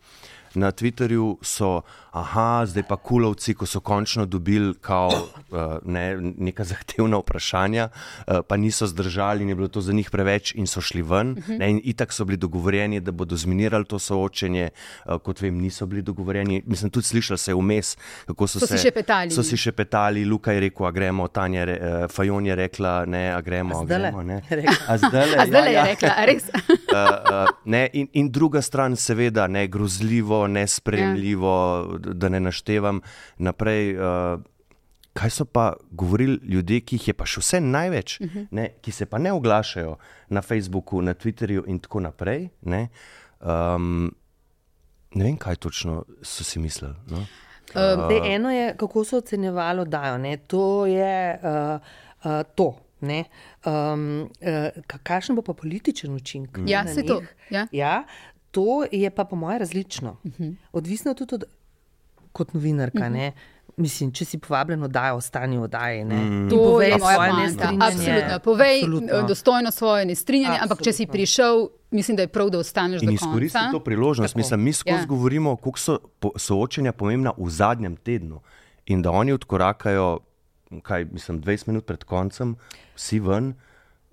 Na Twitterju so, aha, zdaj pa kulovci, ko so končno dobili kao, uh, ne, neka <laughs> zahtevna vprašanja, uh, pa niso zdržali in je bilo to za njih preveč in so šli ven. Uh -huh. ne, in itak so bili dogovorjeni, da bodo zminirali to soočenje, uh, kot vem, niso bili dogovorjeni. Mislim, tudi slišali se je vmes, kako so, so se še petali. So si še petali, Luka je rekel, a gremo, Tanja, re, uh, Fajon je rekla, ne, a gremo. A gremo a zdaj le, ja, je ja. rekla, res. uh, <laughs> uh, ne, in, in druga stran, seveda, ne, grozljivo, nespremljivo. Ja da ne naštevam naprej. Uh, kaj so pa govorili ljudje, ki jih je pa še vse največ, uh mhm. -huh. ne, ki se pa ne oglašajo na Facebooku, na Twitterju in tako naprej. Ne, um, ne vem, kaj točno so si mislili. No? Uh, uh, eno je, kako so ocenjevali, da je to. Je, uh, uh, to um, uh, kakšen bo pa političen učinek? Ja, se to. Ja. Ja, to je pa po mojem različno. Uh -huh. Odvisno tudi od kot novinarka. Uh mhm. -huh. Mislim, če si povabljen, da je ostani v oddaji. Mm. To je moja nestrinjanje. Absolutno. Povej Absolutno. dostojno svoje nestrinjanje, ampak če si prišel, mislim, da je prav, da ostaneš in izkoristi to priložnost. Mislim, mi skozi ja. govorimo, koliko so soočenja pomembna v zadnjem tednu in da oni odkorakajo, kaj mislim, 20 minut pred koncem, vsi ven.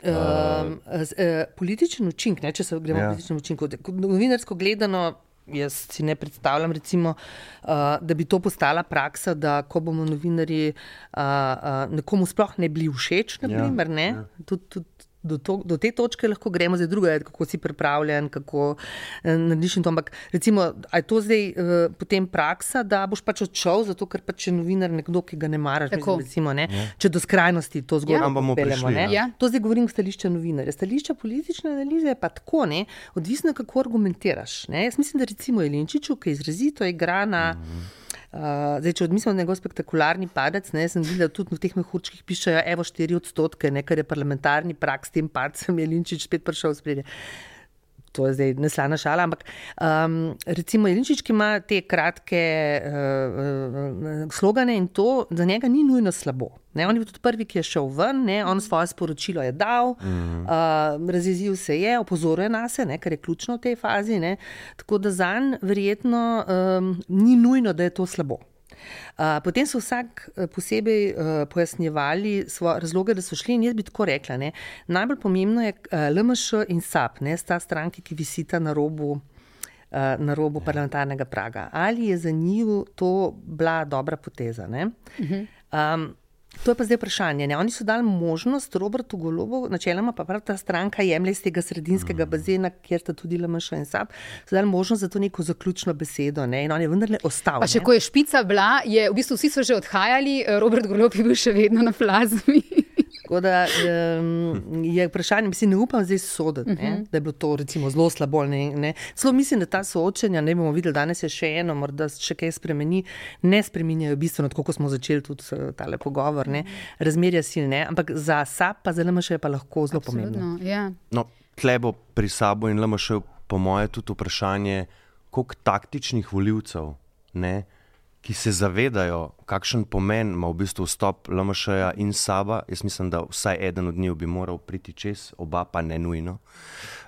Uh, uh, političen učinek, če se gremo ja. političen učinek, novinarsko gledano, Jaz si ne predstavljam, recimo, uh, da bi to postala praksa, da ko bomo novinari uh, uh, nekomu sploh ne bili všeč. Naprimer, ja, ne? Ja. Tud, tud, do, to, do te točke lahko gremo, zdaj druga je, kako si pripravljen, kako eh, narediš to. Ampak, recimo, je to zdaj uh, potem praksa, da boš pač odšel, zato ker pač je novinar nekdo, ki ga ne maraš. Mislim, recimo, ne? Ja. Če do skrajnosti to zgodbo ja. pelemo. Ja. To zdaj govorim stališča novinarja. Stališča politične analize je pa tako, ne? odvisno, kako argumentiraš. Ne? Jaz mislim, da recimo Jelinčiču, ki izrazito igra na. Mm -hmm. Uh, zdaj, če odmislimo njegov spektakularni padec, ne, sem videl tudi v teh mehurčkih pišejo, evo 4 odstotke, nekaj je parlamentarni prak s tem padcem, je Linčič spet prišel v spredje to je zdaj neslana šala, ampak um, recimo Jelinčič, ima te kratke uh, uh, slogane in to za njega ni nujno slabo. Ne, on je tudi prvi, ki je šel ven, ne, on svoje sporočilo je dal, mm -hmm. uh, razjezil se je, opozoril na sebe, kar je ključno v tej fazi. Ne, tako da za njega verjetno um, ni nujno, da je to slabo. Potem so vsak eh, posebej uh, pojasnjevali svoje razloge, da so šli in jaz bi tako rekla. Ne. Najbolj pomembno je uh, eh, LMŠ in SAP, ne, sta stranki, ki visita na robu. Na robu ja. parlamentarnega praga. Ali je za njih to bila dobra poteza? Um, To je pa zdaj vprašanje. Ne? Oni so dali možnost Robertu Golobu, načeloma pa prav ta stranka jemlje iz tega sredinskega mm. bazena, kjer sta tudi LMŠ in SAP, so dali možnost za to neko zaključno besedo. Ne? In on je vendarle ostal. Pa še ne? ko je špica bila, je v bistvu vsi so že odhajali, Robert Golob je bil še vedno na plazmi. Tako da um, je vprašanje, mislim, ne upam zdaj soditi, uh -huh. da je bilo to recimo, zelo slabo. Ne, ne. Celo mislim, da ta soočenja, ne bomo videli, danes je še eno, morda še kaj spremeni, ne spremenjajo bistveno, tako kot smo začeli tudi tale pogovor, ne. razmerja silne, ampak za SAP pa za LMŠ je pa lahko zelo pomembno. Ja. No, tlebo pri sabo in LMŠ, po moje, tudi vprašanje, koliko taktičnih voljivcev ki se zavedajo, kakšen pomen ima v bistvu vstop LMŠ-ja in Saba. Jaz mislim, da vsaj eden od njih bi moral priti čez, oba pa ne nujno.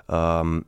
Um,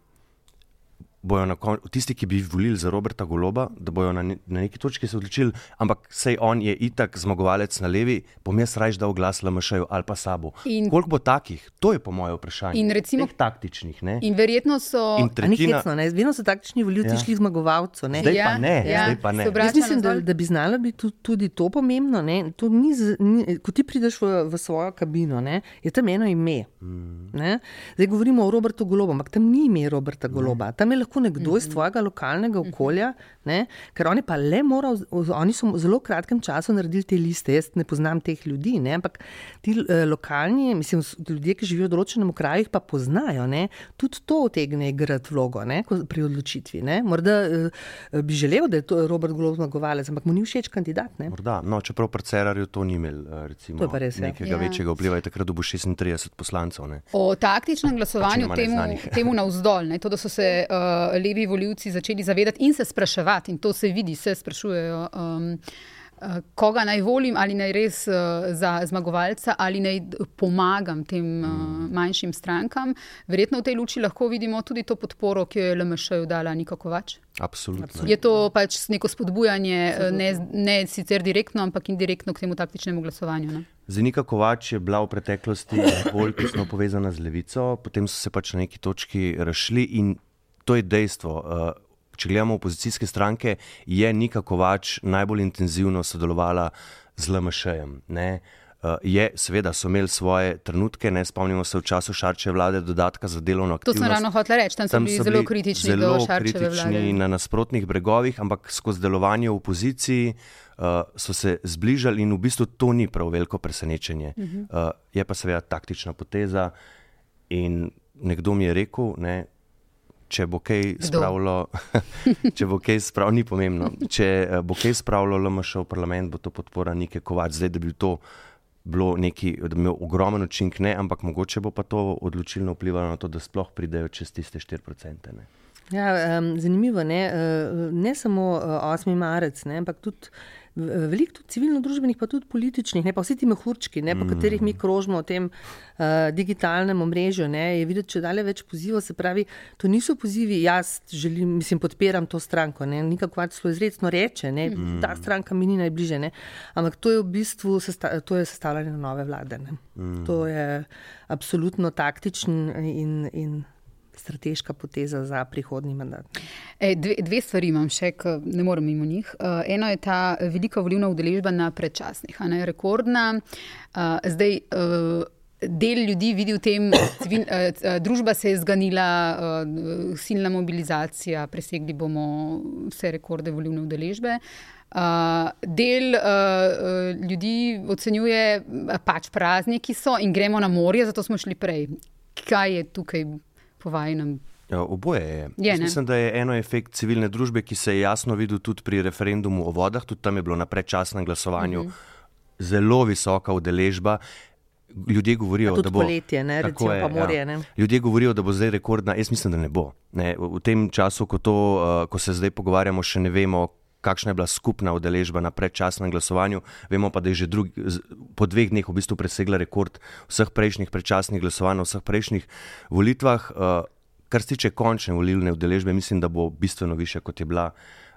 bojo na koncu, tisti, ki bi volili za Roberta Goloba, da bojo na, ne, na neki točki se odločili, ampak sej on je itak zmagovalec na levi, bom jaz raje dal glas LMŠ-ju ali pa sabo. In, Koliko bo takih? To je po mojem vprašanju. In recimo Teh taktičnih. Ne? In verjetno so. In tretjina, ne, vedno so taktični voljivci ja. šli zmagovalcu. Zdaj ja, pa ne. Ja. Zdaj pa ne. Jaz mislim, da, da bi znalo biti tudi to pomembno. To ni, ni, ko ti prideš v, v svojo kabino, ne, je tam eno ime. Mm. Zdaj govorimo o Robertu Golobu, ampak tam ni ime Roberta Goloba. Ne. Tam je lahko to nekdo iz tvojega lokalnega okolja, ne? ker oni pa le morajo, oni so v zelo kratkem času naredili te liste. Jaz ne poznam teh ljudi, ne? ampak ti eh, lokalni, mislim, ljudje, ki živijo v določenem kraju, pa poznajo. Ne? Tudi to otegne igrati vlogo ne? pri odločitvi. Ne? Morda eh, bi želel, da je to Robert Golo zmagovalec, ampak mu ni všeč kandidat. Ne? Morda, no, čeprav pri Cerarju to ni imel eh, recimo, to res, ja. nekega ja. večjega vpliva, je takrat dobil 36 poslancev. Ne? O taktičnem glasovanju temu, temu navzdol, to, da so se uh, levi voljivci začeli zavedati in se spraševati, in to se vidi, se sprašujejo. Um, Koga naj volim, ali naj res uh, za zmagovalca, ali naj pomagam tem uh, manjšim strankam. Verjetno v tej luči lahko vidimo tudi to podporo, ki jo je LMŠ dala Niko Kovač. Absolutno. Je to pač neko spodbujanje, ne, ne sicer direktno, ampak indirektno k temu taktičnemu glasovanju. Ne? Zenika Kovač je bila v preteklosti bolj tesno povezana z levico, potem so se pač na neki točki rašli in to je dejstvo. Uh, če gledamo opozicijske stranke, je Nika Kovač najbolj intenzivno sodelovala z LMŠ-jem. Uh, je, seveda, so imeli svoje trenutke, ne spomnimo se v času Šarčeve vlade, dodatka za delovno aktivnost. To sem ravno hotel reči, tam so tam bili zelo kritični zelo do Šarčeve vlade. Na nasprotnih bregovih, ampak skozi delovanje v opoziciji uh, so se zbližali in v bistvu to ni prav veliko presenečenje. Uh -huh. uh, je pa seveda taktična poteza in nekdo mi je rekel, ne, če bo kaj spravilo, <laughs> če bo kaj spravilo, ni pomembno. Če eh, bo kaj spravilo LMŠ v parlament, bo to podpora neke kovač. Zdaj, da bi to bilo neki, da bi imel ogromen učinek, ne, ampak mogoče bo pa to odločilno vplivalo na to, da sploh pridejo čez tiste 4%. Ne. Ja, um, zanimivo je, ne? Uh, ne samo uh, 8. marec, ne? ampak tudi veliko tudi civilno-družbenih, pa tudi političnih, ne pa vsi ti mehurčki, ne, po mm. katerih mi krožimo v tem uh, digitalnem omrežju. Ne, je videti, če dalje več pozivov, se pravi, to niso pozivi, jaz želim, mislim, podpiram to stranko, ne, nikako zelo izredno reče, ne, mm. ta stranka mi ni najbliže, ne, ampak to je v bistvu sesta, to je sestavljanje nove vlade. Mm. To je absolutno taktičen in. in strateška poteza za prihodnji mandat? E, dve, dve stvari imam še, ki ne morem mimo njih. Uh, eno je ta velika volivna udeležba na predčasnih, ne rekordna. Uh, zdaj, uh, Del ljudi vidi v tem, uh, družba se je zganila, silna mobilizacija, presegli bomo vse rekorde volivne udeležbe. Uh, del uh, ljudi ocenjuje pač prazniki so in gremo na morje, zato smo šli prej. Kaj je tukaj po vajnem. Ja, oboje je. je mislim, da je eno efekt civilne družbe, ki se je jasno videl tudi pri referendumu o vodah, tudi tam je bilo na predčasnem glasovanju uh mhm. -huh. zelo visoka udeležba. Ljudje govorijo, da bo poletje, ne, recimo, je, morje, ja. ne. Ljudje govorijo, da bo zdaj rekordna. Jaz mislim, da ne bo. Ne. V tem času, ko, to, uh, ko se zdaj pogovarjamo, še ne vemo, kakšna je bila skupna udeležba na predčasnem glasovanju. Vemo pa, da je že drugi, po dveh dneh v bistvu presegla rekord vseh prejšnjih predčasnih glasovanj, vseh prejšnjih volitvah. Eh, kar se tiče končne volilne udeležbe, mislim, da bo bistveno više, kot je bila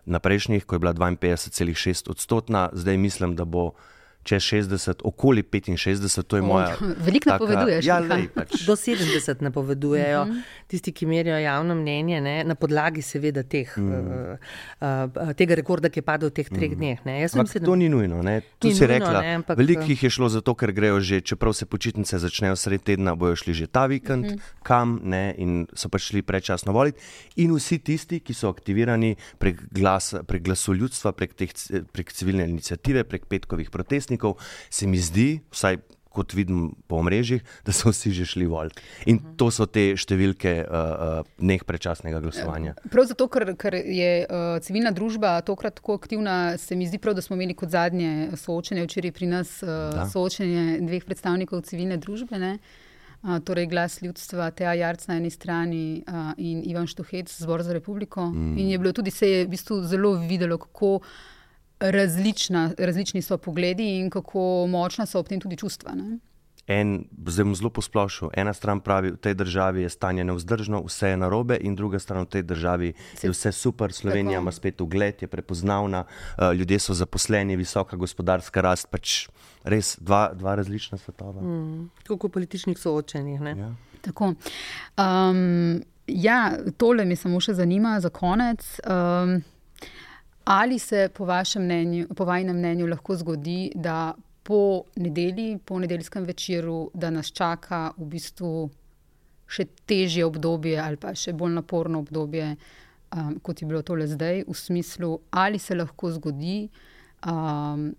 na prejšnjih, ko je bila 52,6 odstotna. Zdaj mislim, da bo čez 60, okoli 65, to je moja. <laughs> Veliko napoveduješ. Ja, lej, pač. Do 70 napovedujejo mhm. -huh. tisti, ki merijo javno mnenje, ne, na podlagi seveda teh, uh -huh. uh, uh, tega rekorda, ki je padel v teh treh uh -huh. dneh. Ampak to ni nujno. Ne. Tu ni si nujno, rekla, ne, ampak, veliko jih je šlo zato, ker grejo že, čeprav se počitnice začnejo sred tedna, bojo šli že ta vikend, mhm. -huh. kam ne, in so pač šli predčasno voliti. In vsi tisti, ki so aktivirani prek, glas, prek glasu ljudstva, prek, teh, prek civilne inicijative, prek petkovih protestov protestnikov, se mi zdi, vsaj kot vidim po mrežjih, da so vsi že šli volk. In uh -huh. to so te številke uh, uh, dneh predčasnega glasovanja. Prav zato, ker, ker je uh, civilna družba tokrat tako aktivna, se mi zdi prav, da smo imeli kot zadnje soočenje včeraj pri nas, uh, soočenje dveh predstavnikov civilne družbe. Ne? Uh, torej, glas ljudstva, Teja Jarc na eni strani uh, in Ivan Štuhec, Zbor za republiko. Mm. In je bilo tudi se je v bistvu zelo videlo, kako uh, različna, različni so pogledi in kako močna so ob tem tudi čustva. Ne? En, zdaj bom zelo posplošil. Ena stran pravi, v tej državi je stanje neuzdržno, vse je narobe, in druga stran v tej državi je vse super, Slovenija Tako. ima spet ugled, je prepoznavna, uh, ljudje so zaposleni, visoka gospodarska rast. Pač res dva, dva različna svetova. Mm, kot političnih soočenjih. Ja. Tako. Um, ja, tole mi samo še zanima za konec. Um, Ali se po vašem mnenju, po vašem mnenju lahko zgodi, da po nedelji, po nedeljskem večeru, da nas čaka v bistvu še težje obdobje ali pa še bolj naporno obdobje um, kot je bilo tole zdaj, v smislu, ali se lahko zgodi, um,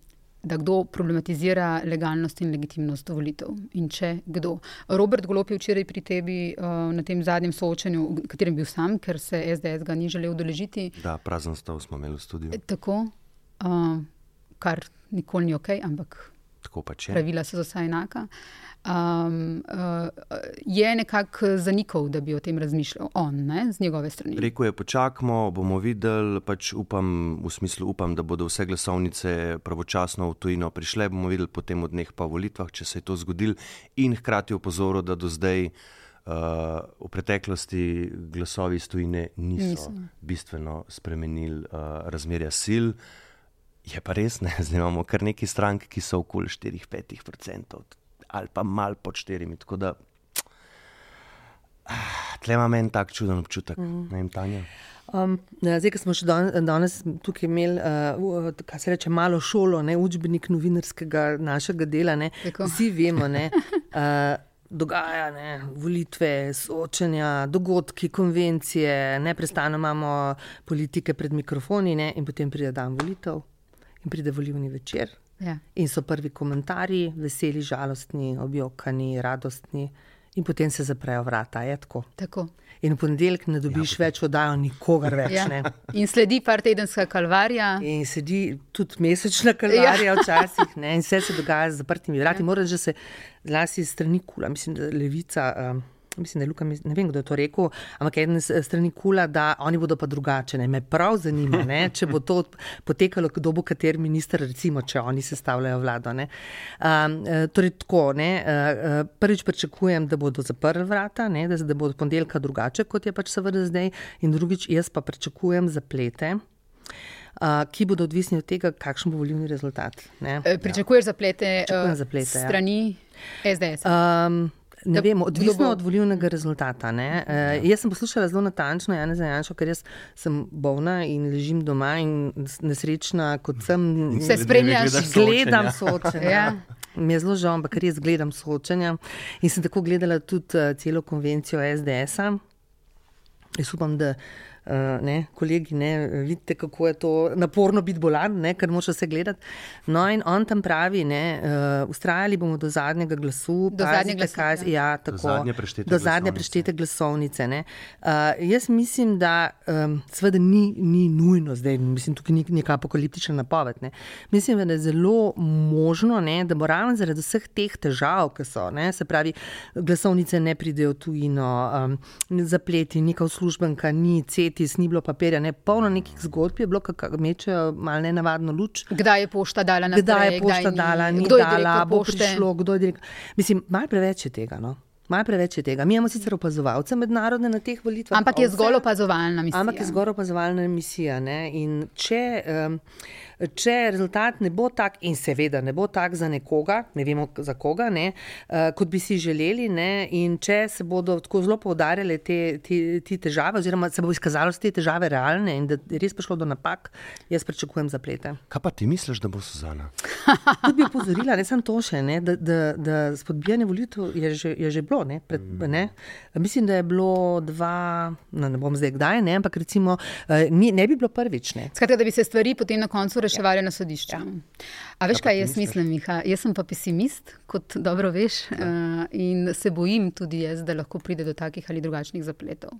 da kdo problematizira legalnost in legitimnost volitev. In če kdo. Robert Golop je včeraj pri tebi uh, na tem zadnjem soočenju, v katerem bil sam, ker se SDS ga ni želel udeležiti. Da, prazen stol smo imeli v studiu. Tako, uh, kar nikoli ni ok, ampak Tako pač je. pravila so za vse enaka. Um, uh, je nekako zanikal, da bi o tem razmišljal on, ne, z njegove strani. Rekl je, počakajmo, bomo videli, pač upam, v smislu upam, da bodo vse glasovnice pravočasno v tujino prišle, bomo videli potem od dneh pa volitvah, če se je to zgodilo in hkrati opozoril, da do zdaj uh, v preteklosti glasovi iz tujine niso, niso. bistveno spremenili uh, razmerja sil. Je pa res, ne, <laughs> zdaj imamo kar nekaj strank, ki so okoli 4-5 odstotkov ali pa mal pod 4. Tako da ah, tle imam en tak čuden občutek, mm. ne vem, Tanja. Um, zdaj, ko smo še dan, danes tukaj imeli, uh, kaj se reče, malo šolo, ne, učbenik novinarskega našega dela, ne, Tako. vsi vemo, ne, <laughs> uh, dogaja ne, volitve, soočenja, dogodki, konvencije, neprestano imamo politike pred mikrofoni ne, in potem pride dan volitev in pride volivni večer. Ja. In so prvi komentarji, veseli, žalostni, objokani, radostni, in potem se zaprejo vrata. Je tako. Tako. In v ponedeljek ne dobiš ja, več oddajo, nikogar več. Ja. Ne. In sledi par tedenska kalvarija. In sedi tudi mesečna kalvarija, ja. včasih, ne, in vse se dogaja z zaprtimi vrati. Ja. Moram, že se zlasti strani kula, mislim, da levica. Um, Mislim, da je Luka, ne vem, kdo je to rekel, ampak eden s strani kula, da oni bodo pa drugače. Ne. Me prav zanima, ne, če bo to potekalo, kdo bo kater minister, recimo, če oni sestavljajo vlado. Ne. Um, torej, tako, ne, uh, prvič pričakujem, da bodo zaprli vrata, ne, da, da bo od ponedeljka drugače, kot je pač seveda zdaj, in drugič, jaz pa pričakujem zaplete. Uh, ki bodo odvisni od tega, kakšen bo volilni rezultat. Ne? E, Pričakuješ zaplete, Pričakujem eh, zaplete, ja. strani SDS. Um, Ne vem, odvisno bo- od volilnega rezultata. Ne? Uh, jaz sem poslušala zelo natančno Jana Zajanša, ker jaz sem bolna in ležim doma in nesrečna, kot sem. Se spremljaš? Gledam soočenja. Ja. Mi je zelo žal, ampak res gledam soočenja. In sem tako gledala tudi uh, celo konvencijo SDS-a. Jaz upam, da ne, kolegi ne vidite, kako je to naporno biti bolan, ne, ker moče se gledati. No, in on tam pravi, ne, uh, ustrajali bomo do zadnjega glasu. Do pazite, zadnjega glasu, kaj, ja. ja, tako, zadnje preštete do zadnje glasovnice. preštete glasovnice. ne. Uh, jaz mislim, da um, seveda ni, ni nujno, zdaj mislim, tukaj ni neka apokaliptična napoved. Ne. Mislim, da je zelo možno, ne, da bo ravno zaradi vseh teh težav, ki so, ne, se pravi, glasovnice ne pridejo tujino, um, zapleti, neka uslužbenka, ni cetis, ni bilo papirja, ne, polno nekih zgodb je bilo, ki mečejo malo nenavadno luč. Kdaj je pošta dala naprej? Kdaj je pošta ni? dala, ni Kdo je dala, bo pošte? prišlo, kdo je direktor. Mislim, malo preveč je tega. No? Malo preveč je tega. Mi imamo sicer opazovalce mednarodne na teh volitvah. Ampak je zgolj opazovalna misija. Ampak je zgolj opazovalna misija. Ne? In če, um, če rezultat ne bo tak, in seveda ne bo tak za nekoga, ne vemo za koga, ne, uh, kot bi si želeli, ne, in če se bodo tako zelo poudarjale te, te, te težave, oziroma se bo izkazalo, da so te težave realne in da je res prišlo do napak, jaz pričakujem zaplete. Kaj pa ti misliš, da bo Suzana? <laughs> Tudi bi opozorila, ne samo to še, ne, da, da, da spodbijanje volitev je že, je že bilo. Ne, pred, ne. Mislim, da je bilo dva, no, ne bom zdaj kdaj, ne, ampak recimo eh, ni, ne bi bilo prvič. Ne. Skratka, da bi se stvari potem na koncu reševali ja. na sodišču. Ja. A veš, kaj jaz mislim, Miha? Jaz sem pa pesimist, kot dobro veš, uh, in se bojim tudi jaz, da lahko pride do takih ali drugačnih zapletov.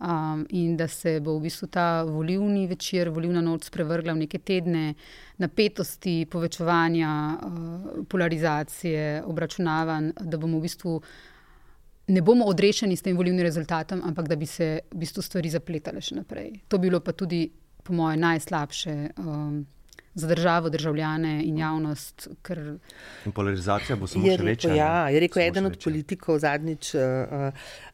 Um, in da se bo v bistvu ta volivni večer, volivna noč sprevrgla v neke tedne napetosti, povečevanja, uh, polarizacije, obračunavanj, da bomo v bistvu ne bomo odrešeni s tem volivnim rezultatom, ampak da bi se v bistvu stvari zapletale še naprej. To bi bilo pa tudi, po mojem, najslabše um, za državo, državljane in javnost. Ker In polarizacija bo samo Je še večja. ja, je rekel eden od politikov zadnjič, uh,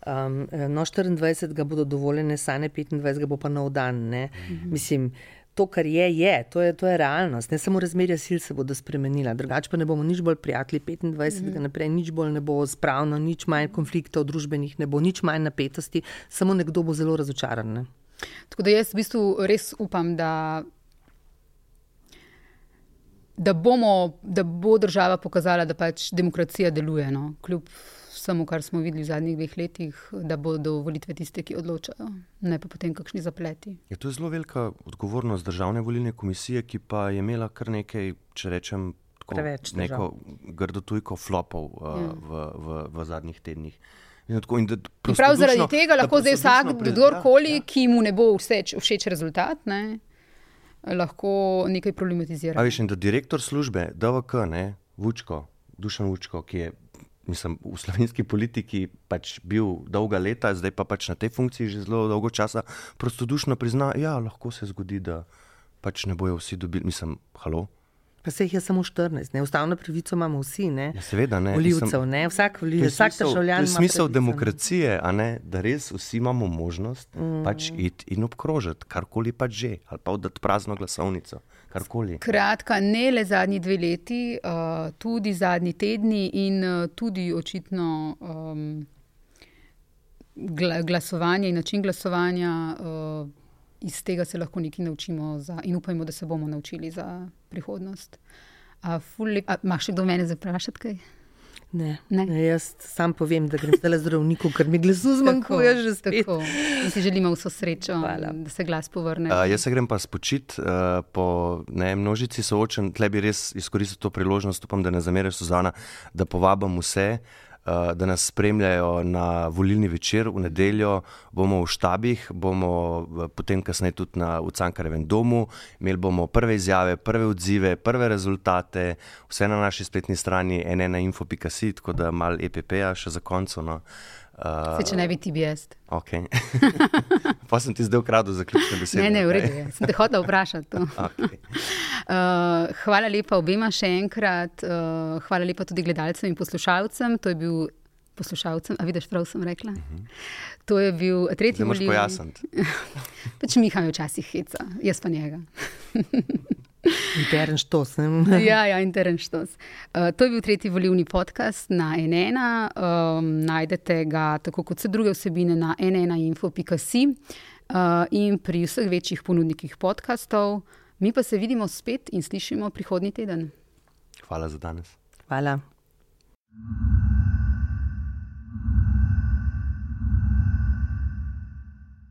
um, no 24. bodo dovoljene sane, 25. bo pa nov dan. Ne? Mhm. Mislim, to, kar je, je, to je, to je realnost. Ne samo razmerja sil se bodo spremenila, drugače pa ne bomo nič bolj prijatelji 25. Mhm. naprej, nič bolj ne bo spravno, nič manj konfliktov družbenih ne bo, nič manj napetosti, samo nekdo bo zelo razočaran. Ne? Tako da jaz v bistvu res upam, da, da, bomo, da bo država pokazala, da pač demokracija deluje. No? Kljub vsemu, kar smo videli v zadnjih dveh letih, da bodo volitve tiste, ki odločajo, ne pa potem kakšni zapleti. Je to zelo velika odgovornost državne volilne komisije, ki pa je imela kar nekaj, če rečem, tako, Preveč težav. neko grdotujko flopov uh, Ja. v, v, v zadnjih tednih. In tako, in prav zaradi tega lahko zdaj vsak, kdorkoli, ja, ja, ki mu ne bo všeč, všeč rezultat, ne, lahko nekaj problematizira. A veš, in da direktor službe DVK, ne, Vučko, Dušan Vučko, ki je mislim, v slovenski politiki pač bil dolga leta, zdaj pa pač na tej funkciji že zelo dolgo časa, prostodušno prizna, da ja, lahko se zgodi, da pač ne bojo vsi dobili, mislim, halo. Pa se jih je samo 14, ne? ustavno pravico imamo vsi, ne? Ja, seveda ne. Volivcev, mislim, ne? Vsak, je vsak državljan. To je smisel demokracije, ne, da res vsi imamo možnost mm. pač iti in obkrožiti, karkoli pač že, ali pa oddati prazno glasovnico, karkoli. Kratka, ne le zadnji dve leti, uh, tudi zadnji tedni in uh, tudi očitno um, gla, glasovanje in način glasovanja. Uh, iz tega se lahko nekaj naučimo za, in upajmo, da se bomo naučili za prihodnost. Ful lep, a, imaš še kdo mene zaprašati kaj? Ne. Ne. Ne, jaz sam povem, da grem zdaj zdravniku, ker mi glasu zmanjkuje že spet. Tako. In si želimo vso srečo, Hvala. da se glas povrne. Uh, jaz se grem pa spočit uh, po ne, množici soočen, tle bi res izkoristil to priložnost, upam, da ne zameriš Suzana, da povabim vse, da nas spremljajo na volilni večer v nedeljo, bomo v štabih, bomo uh, potem kasneje tudi na, Cankarevem domu, imeli bomo prve izjave, prve odzive, prve rezultate, vse na naši spletni strani nnainfo.si, tako da mal EPP-ja še za konco. No. Uh, Se, če ne bi ti BS. Okay. <laughs> pa sem ti zdaj ukradel zaključne besede. Ne, ne, v redu je. Sem te hotel vprašati. Okay. <laughs> Uh, hvala lepa obema še enkrat, uh, hvala lepa tudi gledalcem in poslušalcem. To je bil poslušalcem, a vidiš, prav sem rekla. To je bil tretji Zdaj moraš volilni- pojasniti. <laughs> Pač Miha je včasih heca, jaz pa njega. <laughs> Intern štos. Ne? ja, ja, intern štos. Uh, to je bil tretji volilni podcast na NN. Um, najdete ga tako kot vse druge vsebine na nnainfo.si uh, in pri vseh večjih ponudnikih podkastov. Mi pa se vidimo spet in slišimo prihodnji teden. Hvala za danes. Hvala.